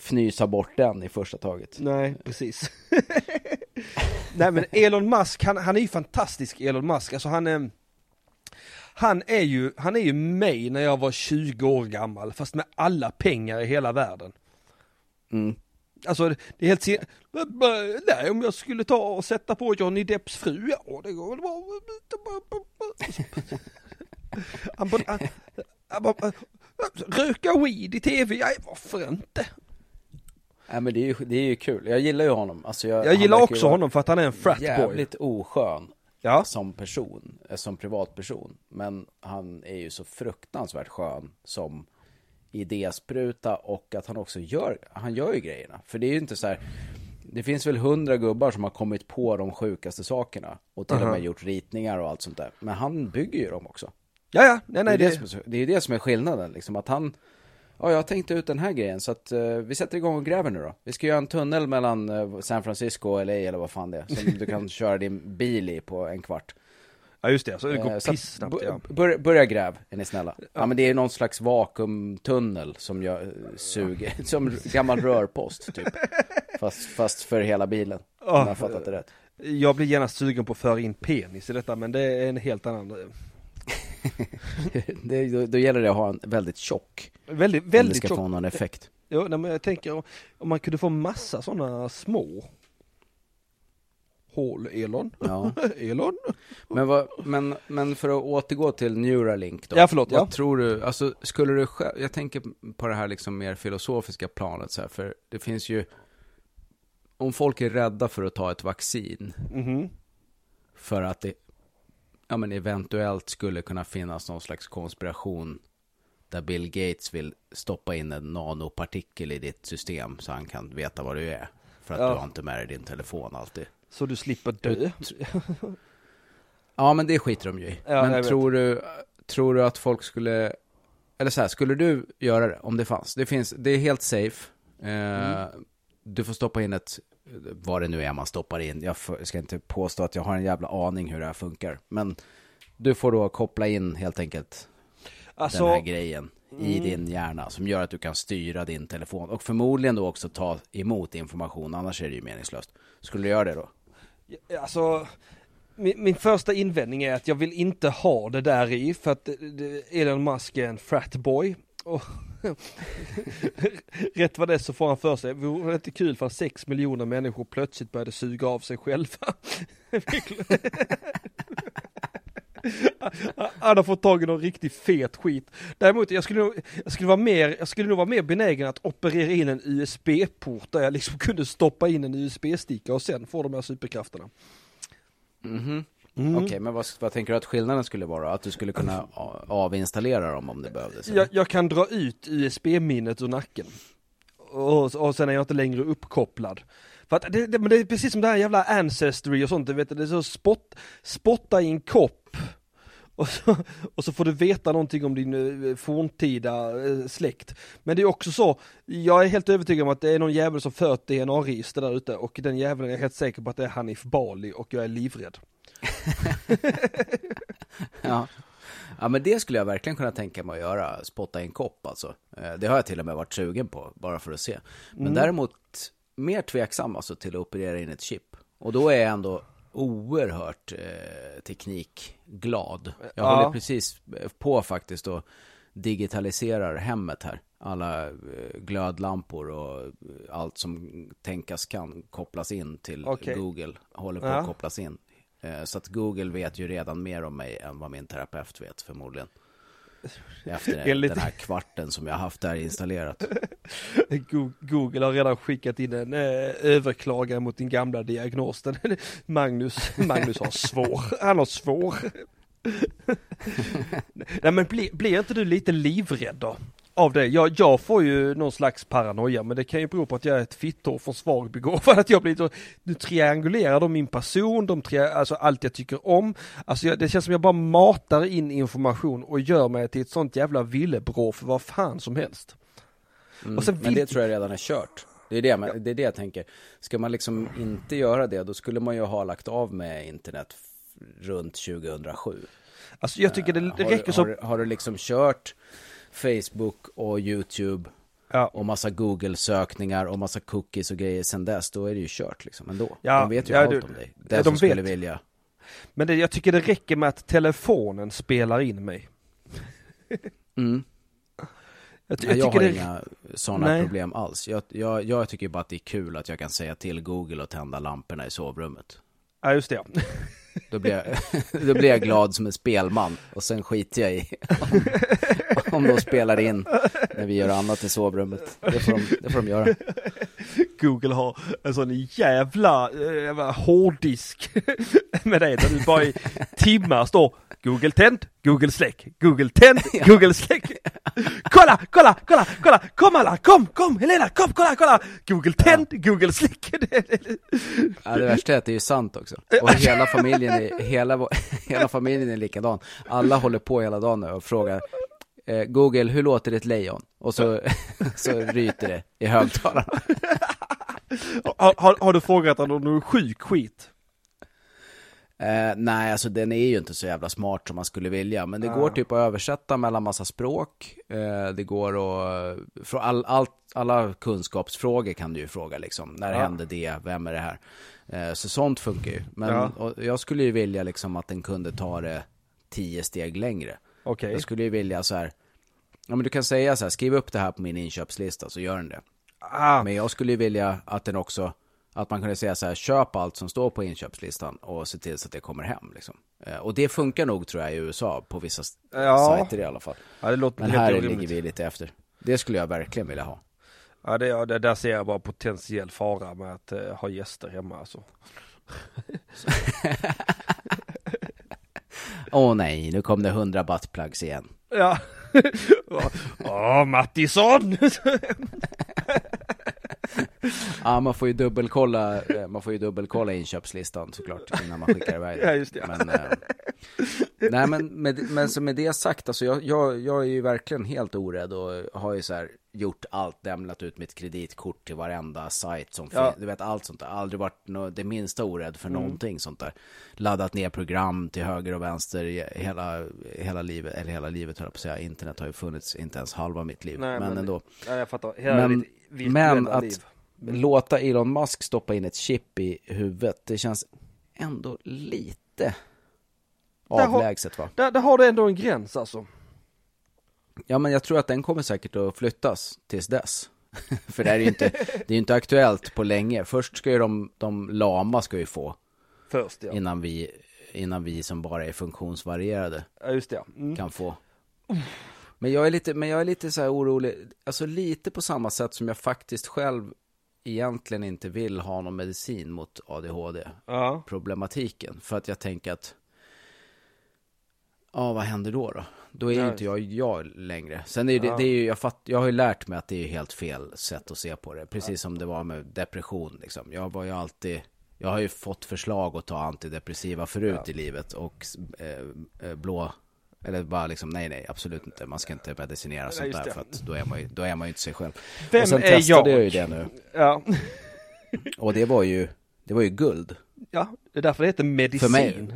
fnysa bort den i första taget. Nej, precis. Nej men Elon Musk, han, han är ju fantastisk Elon Musk, alltså han är han är ju, han är ju mig när jag var 20 år gammal, fast med alla pengar i hela världen. Mm. Alltså det är helt sin... Nej, om jag skulle ta och sätta på Johnny Depps fru, ja det går väl bra. Han bara, han, han bara, röka weed i tv, nej varför inte? Nej, men det är, ju, det är ju kul. Jag gillar ju honom. Alltså, jag, Jag gillar ju också honom för att han är en fratboy. Jävligt oskön Ja. som person, eh, som privatperson. Men han är ju så fruktansvärt skön som idéspruta och att han också gör, han gör ju grejerna. För det är ju inte så här, det finns väl hundra gubbar som har kommit på de sjukaste sakerna och till och med gjort ritningar och allt sånt där. Men han bygger ju dem också. Ja, ja, nej, nej, det, är det, det, som är, så- det är det som är skillnaden, liksom att han Ja, jag tänkte ut den här grejen så att eh, vi sätter igång och gräver nu då. Vi ska göra en tunnel mellan eh, San Francisco och LA eller vad fan det är. Som du kan köra din bil i på en kvart. ja just det, så det Eh, går så att pissnabbt bu- ja. börja, börja gräv, är ni snälla. Ja, men det är någon slags vakuumtunnel som jag eh, suger, som gammal rörpost typ. Fast, fast för hela bilen, om jag har fattat det rätt. Jag blir gärna sugen på att föra in penis i detta, men det är en helt annan... det, då, då gäller det att ha en väldigt tjock, Väldigt, om det väldigt ska tjock. få någon effekt. Ja, men jag tänker om- man kunde få massa sådana små Hål Elon. Ja. Elon. Men, vad, men, men för att återgå till Neuralink då. Ja, förlåt, Vad ja. tror du, alltså skulle du själv, jag tänker på det här liksom mer filosofiska planet så här, för det finns ju, om folk är rädda för att ta ett vaccin, Mhm. för att det, ja men eventuellt skulle kunna finnas någon slags konspiration där Bill Gates vill stoppa in en nanopartikel i ditt system så han kan veta vad du är. För att Ja. du har inte med dig din telefon alltid. Så du slipper dö. Ja, men det skiter de ju i. Ja, men tror du, tror du att folk skulle, eller så här, skulle du göra det om det fanns? Det finns, det är helt safe. Eh, Mm. Du får stoppa in ett, vad det nu är man stoppar in. Jag ska inte påstå att jag har en jävla aning hur det här funkar. Men du får då koppla in helt enkelt Alltså, den här grejen i mm. din hjärna som gör att du kan styra din telefon och förmodligen då också ta emot information, annars är det ju meningslöst. Skulle du göra det då? alltså min, min första invändning är att jag vill inte ha det där i för att det- Elon Musk är en fratboy. Och Rätt vad det så får han för sig, vore det inte kul för 6 miljoner människor plötsligt började suga av sig själva? Han har fått tag i någon riktigt fet skit. Däremot, jag skulle, nog, jag skulle vara mer, jag skulle nog vara mer benägen att operera in en USB-port där jag liksom kunde stoppa in en USB-sticka och sen få de här superkrafterna. Mhm. Mm. Okej, men vad, vad tänker du att skillnaden skulle vara? Att du skulle kunna avinstallera dem om det behövdes? Jag, jag kan dra ut USB-minnet ur nacken. Och, och sen är jag inte längre uppkopplad. För att det, det, men det är precis som det här jävla ancestry och sånt, du vet, det är så spott, spotta i en kopp. Och så, och så får du veta någonting om din eh, forntida eh, släkt. Men det är också så, jag är helt övertygad om att det är någon jävel som fört DNA-register där ute och den jäveln är jag helt säker på att det är Hanif Bali och jag är livrädd. Ja. ja, men det skulle jag verkligen kunna tänka mig att göra. Spotta i en kopp alltså. Eh, Det har jag till och med varit sugen på, bara för att se. Men däremot mer tveksam alltså till att operera in ett chip. Och då är jag ändå oerhört eh, teknikglad. Jag Ja. håller precis på faktiskt och digitaliserar hemmet här. Alla eh, glödlampor och eh, allt som tänkas kan kopplas in till Okej. Google. Håller på Ja. att kopplas in. Eh, Så att Google vet ju redan mer om mig än vad min terapeut vet förmodligen. Efter Enligt- den här kvarten som jag har haft där installerat. Go- Google har redan skickat in en eh, överklagan mot din gamla diagnos. Magnus, Magnus har svår, han har svår. Nej men blir, blir inte du lite livrädd då? Av det? Jag, jag får ju någon slags paranoia men det kan ju bero på att jag är ett fitthår för svag begåvad. Att jag blir så, nu triangulerar de min person, de tri, alltså allt jag tycker om. Alltså jag, det känns som jag bara matar in information och gör mig till ett sånt jävla villebrå för vad fan som helst. Mm. Och sen Men vill- det tror jag redan är kört. Det är det, men det är det jag tänker. Ska man liksom inte göra det, då skulle man ju ha lagt av med internet runt 2007. Alltså jag tycker det, har, räcker har, så... du- har du liksom kört Facebook och YouTube Ja. och massa Google-sökningar och massa cookies och grejer sen dess, då är det ju kört liksom ändå. Ja, de vet ju ja, allt du- om dig. Den de som skulle vet. vilja. Men det, jag tycker det räcker med att telefonen spelar in mig. Mm. Jag, ty- Jag, jag har det... inga sådana problem alls. Jag, jag, jag tycker bara att det är kul att jag kan säga till Google att tända lamporna i sovrummet. Ja just det ja. Då blir, jag, då blir jag glad som en spelman och sen skiter jag i om, om de spelar in när vi gör annat i sovrummet. Det får de, det får de göra. Google har en sån jävla, eh, jävla hårddisk med dig där du bara i timmar står Google tänd, Google släck, Google tänd, Google släck. Kolla, kolla, kolla, kolla, kom alla, kom, kom, Helena, kom, kolla, kolla. Google tänd, Google släck. Ja, det värsta är att det är sant också. Och hela familjen är, hela, hela familjen är likadan. Alla håller på hela dagen och frågar eh, Google, hur låter ett lejon? Och så, så ryter det i högtalarna. har, har, har du frågat om någon sjuk skit? Eh, nej, alltså den är ju inte så jävla smart som man skulle vilja. Men det går typ att översätta mellan massa språk. Eh, det går att... Från all, allt, alla kunskapsfrågor kan du ju fråga liksom. När Ja. hände det? Vem är det här? Eh, så sånt funkar ju. Men Ja. jag skulle ju vilja liksom att den kunde ta det tio steg längre. Okej. Jag skulle ju vilja så här... Ja men du kan säga så här, skriv upp det här på min inköpslista så gör den det. Ah, Men jag skulle ju vilja att den också, Att man kunde säga så här, köp allt som står på inköpslistan och se till så att det kommer hem. Liksom. Eh, Och det funkar nog tror jag i USA på vissa Ja. sajter i alla fall. Ja, det låter Men här orimligt. ligger vi lite efter. Det skulle jag verkligen vilja ha. Ja, det, ja, det, där ser jag bara potentiell fara med att eh, ha gäster hemma alltså. Åh nej, nu kom det 100 buttplugs igen. Ja. Åh, Mattisson! Ja, man får ju dubbelkolla, eh, man får ju dubbelkolla inköpslistan såklart innan man skickar iväg Ja, just det. Men, eh, nej men med, men så med det sagt, alltså jag, jag, jag är ju verkligen helt orädd och har ju så här gjort allt, lämnat ut mitt kreditkort till varenda sajt som Ja. finns. Du vet allt sånt där, aldrig varit nå det minsta orädd Mm. för någonting sånt där. Laddat ner program till höger och vänster hela, hela livet, eller hela livet höll jag på att säga. Internet har ju funnits inte ens halva mitt liv, Nej, men, men- ändå. Ja, jag fattar. Hela Men- virtuella Men att liv. låta Elon Musk stoppa in ett chip i huvudet, det känns ändå lite Där har- avlägset va? Där, där har du ändå en gräns alltså. Ja men jag tror att den kommer säkert att flyttas tills dess. För det är ju inte, det är inte aktuellt på länge. Först ska ju de, de lama ska ju få Först ja. innan vi, innan vi som bara är funktionsvarierade Ja, just det. ja. Mm. kan få. Men jag är lite, men jag är lite så här orolig, alltså lite på samma sätt som jag faktiskt själv egentligen inte vill ha någon medicin mot ADHD. Ja. problematiken. För att jag tänker att, ja vad händer då då? Då är ju inte jag jag längre. Sen är det, Ja. det är ju, jag, fatt, jag har ju lärt mig att det är helt fel sätt att se på det. Precis som det var med depression liksom. Jag var ju alltid, jag har ju fått förslag att ta antidepressiva förut i livet och eh, eh, blå eller bara liksom, nej nej absolut inte, man ska inte medicinera sånt där för att då är man ju, då är man ju inte sig själv. Vem och sen är testade jag? jag ju det nu. Ja. Och det var ju, det var ju guld. ja, det är därför det heter medicin. För mig.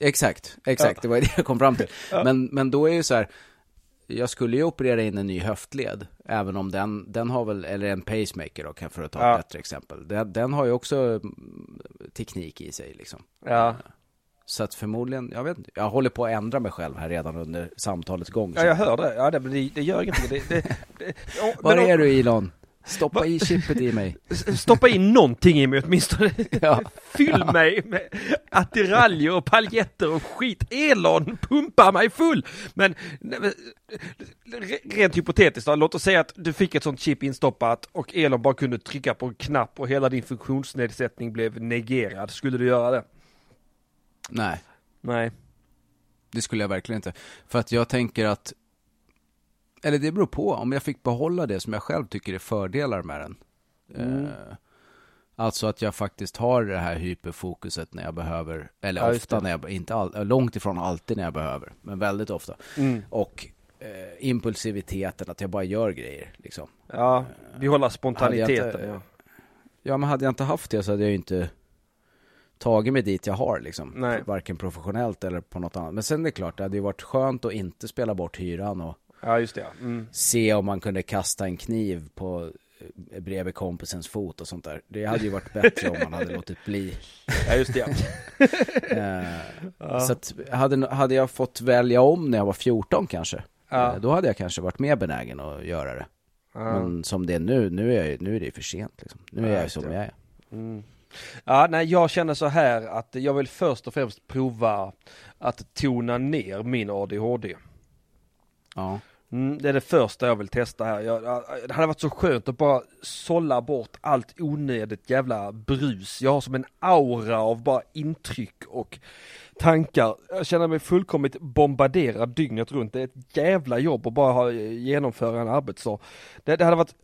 Exakt, exakt, det var det jag kom fram till. Men, men då är ju så här, jag skulle ju operera in en ny höftled, även om den, den har väl, eller en pacemaker då, kan- för att ta Ja. ett bättre exempel. Den, den har ju också mm, teknik i sig liksom. Ja. Så att förmodligen, jag vet inte, jag håller på att ändra mig själv här redan under samtalets gång. ja, jag hör det. Ja, det, det, gör ingenting. Det, det, det, ja, Var är du Elon? Stoppa Va- i chippet i mig. Stoppa in någonting i mig åtminstone. Ja. Fyll mig med attiraljer och paljetter och skit. Elon, pumpa mig full! Men rent hypotetiskt då, låt oss säga att du fick ett sånt chip instoppat och Elon bara kunde trycka på en knapp och hela din funktionsnedsättning blev negerad. Skulle du göra det? Nej, Nej. det skulle jag verkligen inte. För att jag tänker att, eller det beror på, om jag fick behålla det som jag själv tycker är fördelar med den. Eh, alltså att jag faktiskt har det här hyperfokuset när jag behöver, eller Ja, ofta när jag, inte all, långt ifrån alltid när jag behöver, men väldigt ofta. Mm. Och eh, impulsiviteten, att jag bara gör grejer liksom. Ja, vi håller Hade jag spontaniteten. inte- ja. Ja, men hade jag inte haft det så hade jag ju inte tagit mig dit jag har liksom. Nej. Varken professionellt eller på något annat. Men sen är det klart, det hade ju varit skönt att inte spela bort hyran och ja, just det. ja. Mm. se om man kunde kasta en kniv på eh, bredvid kompisens fot och sånt där. Det hade ju varit bättre om man hade låtit bli. Ja, just det. ja. Eh, Så att hade, hade jag fått välja om när jag var 14 kanske, Ja. eh, då hade jag kanske varit mer benägen att göra det. Ja. Men som det är nu, nu är, jag, nu är det ju för sent liksom. Nu är Ja, jag ju som jag är. Mm. Ja, nej, jag känner så här att jag vill först och främst prova att tona ner min ADHD. Ja. Mm, det är det första jag vill testa här. Jag, det hade varit så skönt att bara sålla bort allt onödigt jävla brus. Jag har som en aura av bara intryck och tankar. Jag känner mig fullkomligt bombarderad dygnet runt. Det är ett jävla jobb att bara ha, genomföra en arbetsdag. Det, det hade varit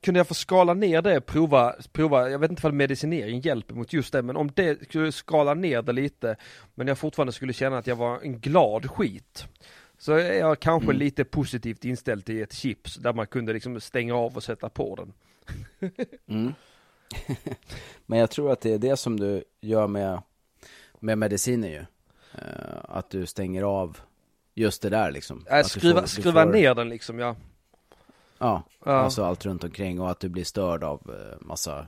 kunde jag få skala ner det, prova, prova, jag vet inte om medicinering hjälper mot just det, men om det skulle skala ner det lite, men jag fortfarande skulle känna att jag var en glad skit. Så är jag kanske Mm. lite positivt inställd till ett chips där man kunde liksom stänga av och sätta på den. Mm. Men jag tror att det är det som du gör med, med mediciner ju. Eh, att du stänger av just det där liksom. Äh, skruva får- skruva får- ner den liksom, ja. Ja, Ja. alltså allt runt omkring och att du blir störd av eh, massa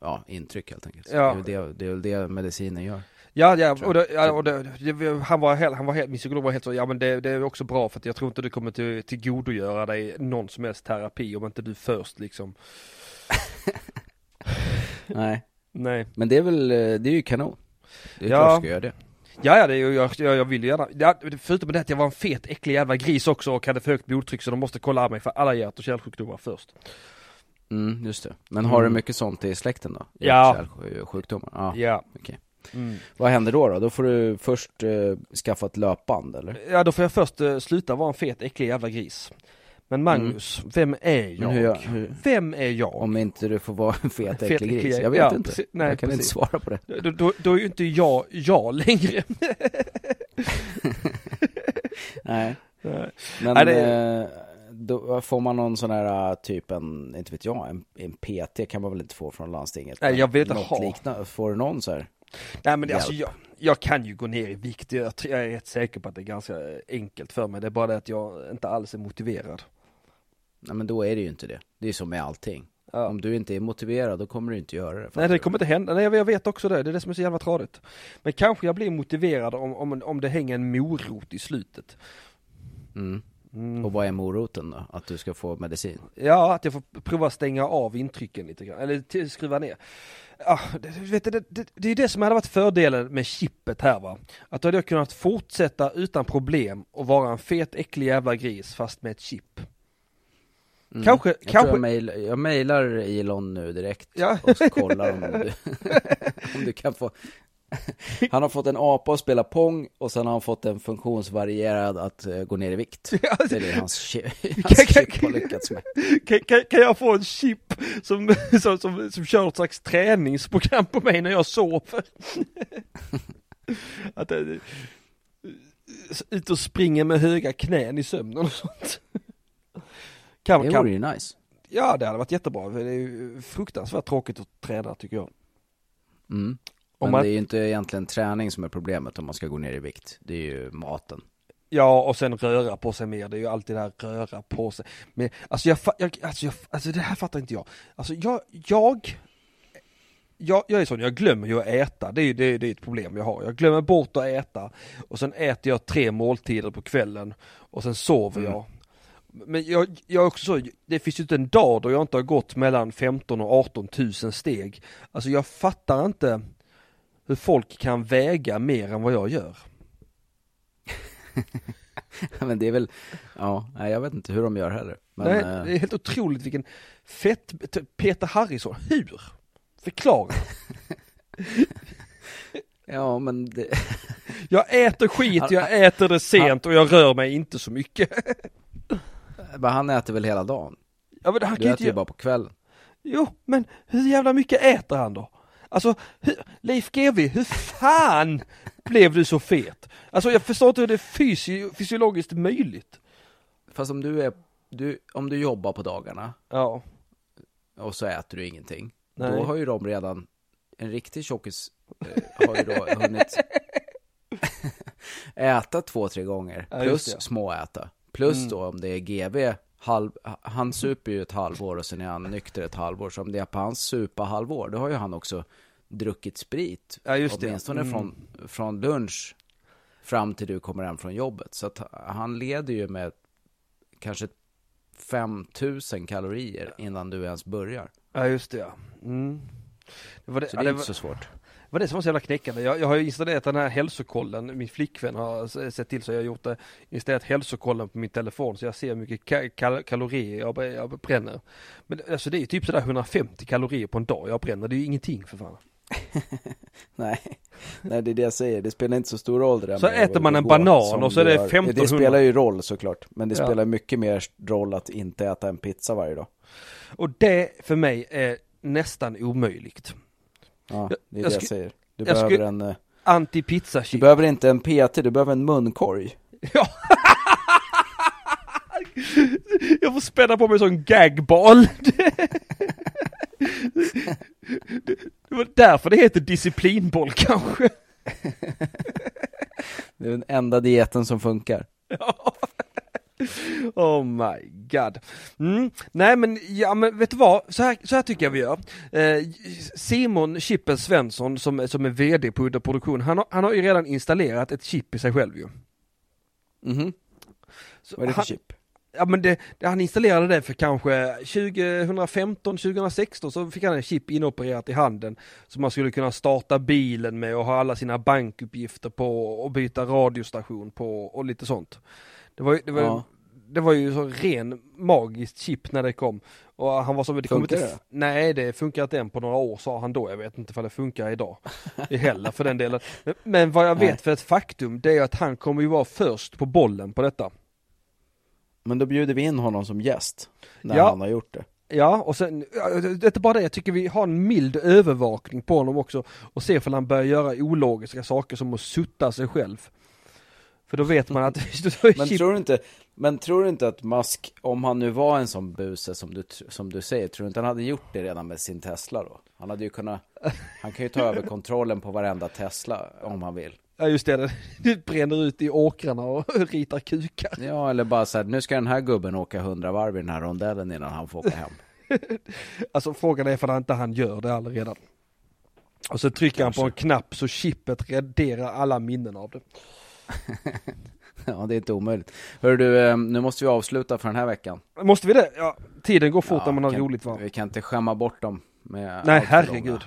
ja, intryck helt enkelt. Ja. Det, är väl det, det är väl det medicinen gör. Ja, ja, och, det, ja, och det, det, han var helt, han var helt, min psykolog var helt så, ja men det, det är också bra för att jag tror inte du kommer till, tillgodogöra dig någon som helst terapi om inte du först liksom Nej, Nej. men det är väl, eh, det är ju kanon. Det är Ja. klart ska göra det. Ja, ja, det jag, jag, jag vill ju gärna, ja, förutom det att jag var en fet äcklig jävla gris också och hade för högt blodtryck så de måste kolla mig för alla hjärt och kärlsjukdomar först. Mm, just det. Men har Mm. du mycket sånt i släkten då? Ja. Hjärt-kärlsjukdomar? Ja. Ja. okej. Mm. Vad händer då då? Då får du först eh, skaffa ett löpband eller? Ja, då får jag först uh, sluta vara en fet äcklig jävla gris. Men Magnus, vem är jag? Mm. Hur, jag- hur, Vem är jag? om inte du får vara en fet Fet äcklig gris? Jag vet ja, inte. precis. Nej, jag kan precis. inte svara på det. Då, då, då är ju inte jag jag längre. Nej. Nej. Men Nej, det- eh, då får man någon sån här typ en, inte vet jag, en, en PT kan man väl inte få från landstinget? Nej, jag vill inte ha. Liknande. Får du någon så här? Nej men det, alltså, jag, jag kan ju gå ner i vikt, jag, jag är rätt säker på att det är ganska enkelt för mig. Det är bara det att jag inte alls är motiverad. Nej men då är det ju inte det. Det är som med allting. Ja. Om du inte är motiverad då kommer du inte göra det. Nej det kommer inte hända, nej jag vet också det, det är det som är så jävla tradigt. Men kanske jag blir motiverad om, om, om det hänger en morot i slutet. Mm. Mm. Och vad är moroten då? Att du ska få medicin? Ja, att jag får prova stänga av intrycken lite grann, eller skruva ner. Ja, det, vet du, det, det, det är det som hade varit fördelen med chippet här va. Att då hade jag kunnat fortsätta utan problem och vara en fet äcklig jävla gris fast med ett chip. Mm. Kanske- jag kanske- Jag, mail, jag mailar Elon nu direkt Ja. och kollar om du, om du kan få Han har fått en apa att spela pong och sen har han fått en funktionsvarierad att eh, gå ner i vikt. Det är det hans, chi- Kan- hans chip har lyckats med. Kan, kan, kan jag få en chip som, som, som, som kör ett slags träningsprogram på mig när jag sover? Att det, ut och springer med höga knän i sömnen och sånt. Kan, Det vore ju nice. ja det hade varit jättebra, det är ju fruktansvärt tråkigt att träna tycker jag. Mm. Men man- det är ju inte egentligen träning som är problemet om man ska gå ner i vikt. Det är ju maten. Ja och sen röra på sig mer, det är ju alltid det här röra på sig. Men alltså jag, jag, alltså, jag alltså det här fattar inte jag. Alltså jag, jag, jag, jag är sån, jag glömmer ju att äta, det är ju det, det är ett problem jag har. Jag glömmer bort att äta och sen äter jag tre måltider på kvällen och sen sover Mm. jag. Men jag, jag är också så, det finns ju inte en dag då jag inte har gått mellan 15 och 18 tusen steg. Alltså jag fattar inte hur folk kan väga mer än vad jag gör. Men det är väl, ja, nej, jag vet inte hur de gör heller. Men, Nej, eh, det är helt otroligt vilken fett, t- Peter Harrison, hur? Förklara. ja men det, Jag äter skit, jag äter det sent och jag rör mig inte så mycket. men han äter väl hela dagen? Ja, men han Du kan äter inte ju göra... bara på kvällen. Jo, men hur jävla mycket äter han då? Alltså, hur... Leif GW, hur fan blev du så fet? Alltså jag förstår inte hur det är fysio- fysiologiskt möjligt. Fast om du är, du, om du jobbar på dagarna Ja, och så äter du ingenting. Nej. Då har ju de redan, en riktig tjockis eh, har ju då hunnit äta två, tre gånger. Ja, Plus det. småäta. Plus Mm. då om det är GV, halv, han super ju ett halvår och sen är han nykter ett halvår. Så om det är på hans supa halvår, då har ju han också druckit sprit. Ja, just det. Åtminstone Mm. från, från lunch fram till du kommer hem från jobbet. Så att han leder ju med kanske 5000 kalorier innan du ens börjar. ja just det ja. Mm. Det var det, Så ja, det är det inte var, så svårt. Var det som var så jävla knäckande. Jag, jag har ju installerat den här hälsokollen, min flickvän har sett till så jag har gjort det, installerat hälsokollen på min telefon så jag ser hur mycket ka kal kalorier jag, jag bränner. Men alltså det är ju typ sådär 150 kalorier på en dag jag bränner, det är ju ingenting för fan. Nej. Nej, det är det jag säger. Det spelar inte så stor roll det där Så äter man en banan och så är det gör. 1500. Det spelar ju roll såklart. Men det Ja. spelar mycket mer roll att inte äta en pizza varje dag. Och det för mig är nästan omöjligt. Ja, det är jag det jag säger. Du jag behöver en... eh, Anti-pizza Du behöver inte en PT, du behöver en munkorg. Ja. Jag får spänna på mig en sån gagball. Det var därför det heter disciplinboll kanske. Det är den enda dieten som funkar. Ja. Oh my god. Mm. Nej men, ja men vet du vad? Så här, så här tycker jag vi gör. Eh, Simon Chippen Svensson som, som är VD på Udda Produktion, han har, han har ju redan installerat ett chip i sig själv ju. Mhm. Så Vad är det för han, chip? ja men det, det, han installerade det för kanske 2015, 2016 så fick han en chip inopererat i handen. Så man skulle kunna starta bilen med och ha alla sina bankuppgifter på och byta radiostation på och lite sånt. Det var, ju- det var, Ja. det var ju så ren magiskt chip när det kom. Och han var så, det kommer inte, det? Nej det funkar inte än på några år sa han då. Jag vet inte ifall det funkar idag. Det heller för den delen. Men, men vad jag vet Nej. för ett faktum det är att han kommer ju vara först på bollen på detta. Men då bjuder vi in honom som gäst. När Ja. han har gjort det. Ja, och sen, det är inte bara det, jag tycker vi har en mild övervakning på honom också och se om han börjar göra ologiska saker som att sutta sig själv. För då vet man att... Men tror du inte, men tror du inte att Musk, om han nu var en sån buse som du, som du säger, tror du inte han hade gjort det redan med sin Tesla då? Han hade ju kunnat, han kan ju ta över kontrollen på varenda Tesla om han vill. Ja just det, det bränner ut i åkrarna och ritar kukar. Ja, eller bara så här, nu ska den här gubben åka 100 varv i den här rondellen innan han får åka hem. Alltså frågan är ifall inte han gör det redan. Och så trycker han på en Kanske. knapp så chippet raderar alla minnen av det. Ja, det är inte omöjligt. Hör du, eh, nu måste vi avsluta för den här veckan. Måste vi det? Ja, tiden går fort Ja, när man har kan, roligt va? Vi kan inte skämma bort dem med Nej herregud.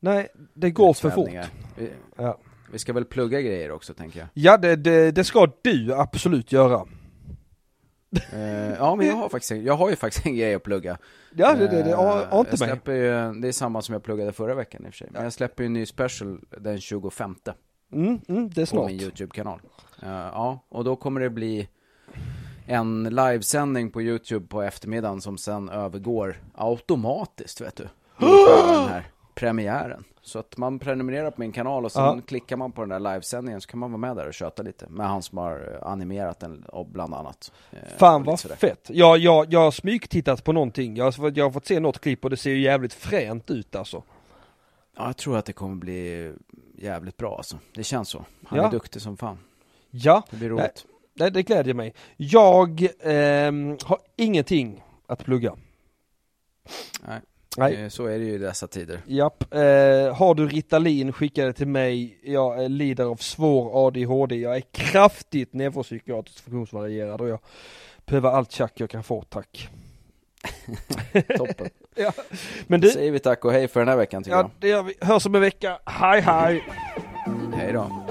Nej, det går för fort. Vi, Ja, vi ska väl plugga grejer också, tänker jag. ja det, det, det ska du absolut göra. Eh, ja, men jag har, faktiskt, jag har ju faktiskt en grej att plugga. Ja, det, det, det Eh, har inte jag mig. ju, Det är samma som jag pluggade förra veckan i och för sig. Men jag släpper ju en ny special den 25 Mm, mm, det är på snart. min YouTube-kanal. Eh, ja, och då kommer det bli en livesändning på YouTube på eftermiddagen som sen övergår automatiskt, vet du. Den här premiären. Så att man prenumererar på min kanal och sen Ja. klickar man på den där livesändningen så kan man vara med där och köta lite. Med han som har animerat den och bland annat. Eh, Fan vad sådär. fett. Jag, jag, jag har smygtittat på någonting. Jag har, fått- jag har fått se något klipp och det ser ju jävligt fränt ut alltså. Ja, jag tror att det kommer bli jävligt bra alltså. Det känns så. Han Ja. är duktig som fan. Ja, Det blir roligt. det, det glädjer mig. Jag ehm, har ingenting att plugga. Nej. Nej. Eh, Så är det ju i dessa tider. Japp. Eh, har du Ritalin, skicka det till mig. Jag eh, lider av svår ADHD. Jag är kraftigt neuropsykiatriskt funktionsvarierad och jag behöver allt tjack jag kan få, tack. Toppen. Ja. Men Då du, säger vi tack och hej för den här veckan tycker ja det gör vi. Hörs om en vecka. Hej hej! jag. Hej då.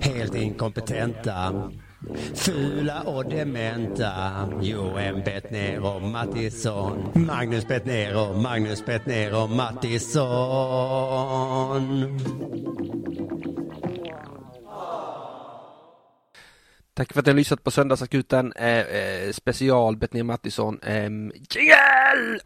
Helt inkompetenta. Fula och dementa. Johan Bettner och Mattisson. Magnus Bettner och Magnus Bettner och Mattisson. Tack för att ni har lyssnat på Söndagsakuten. Eh, eh, special Betnér Mattisson. Eh, jingle!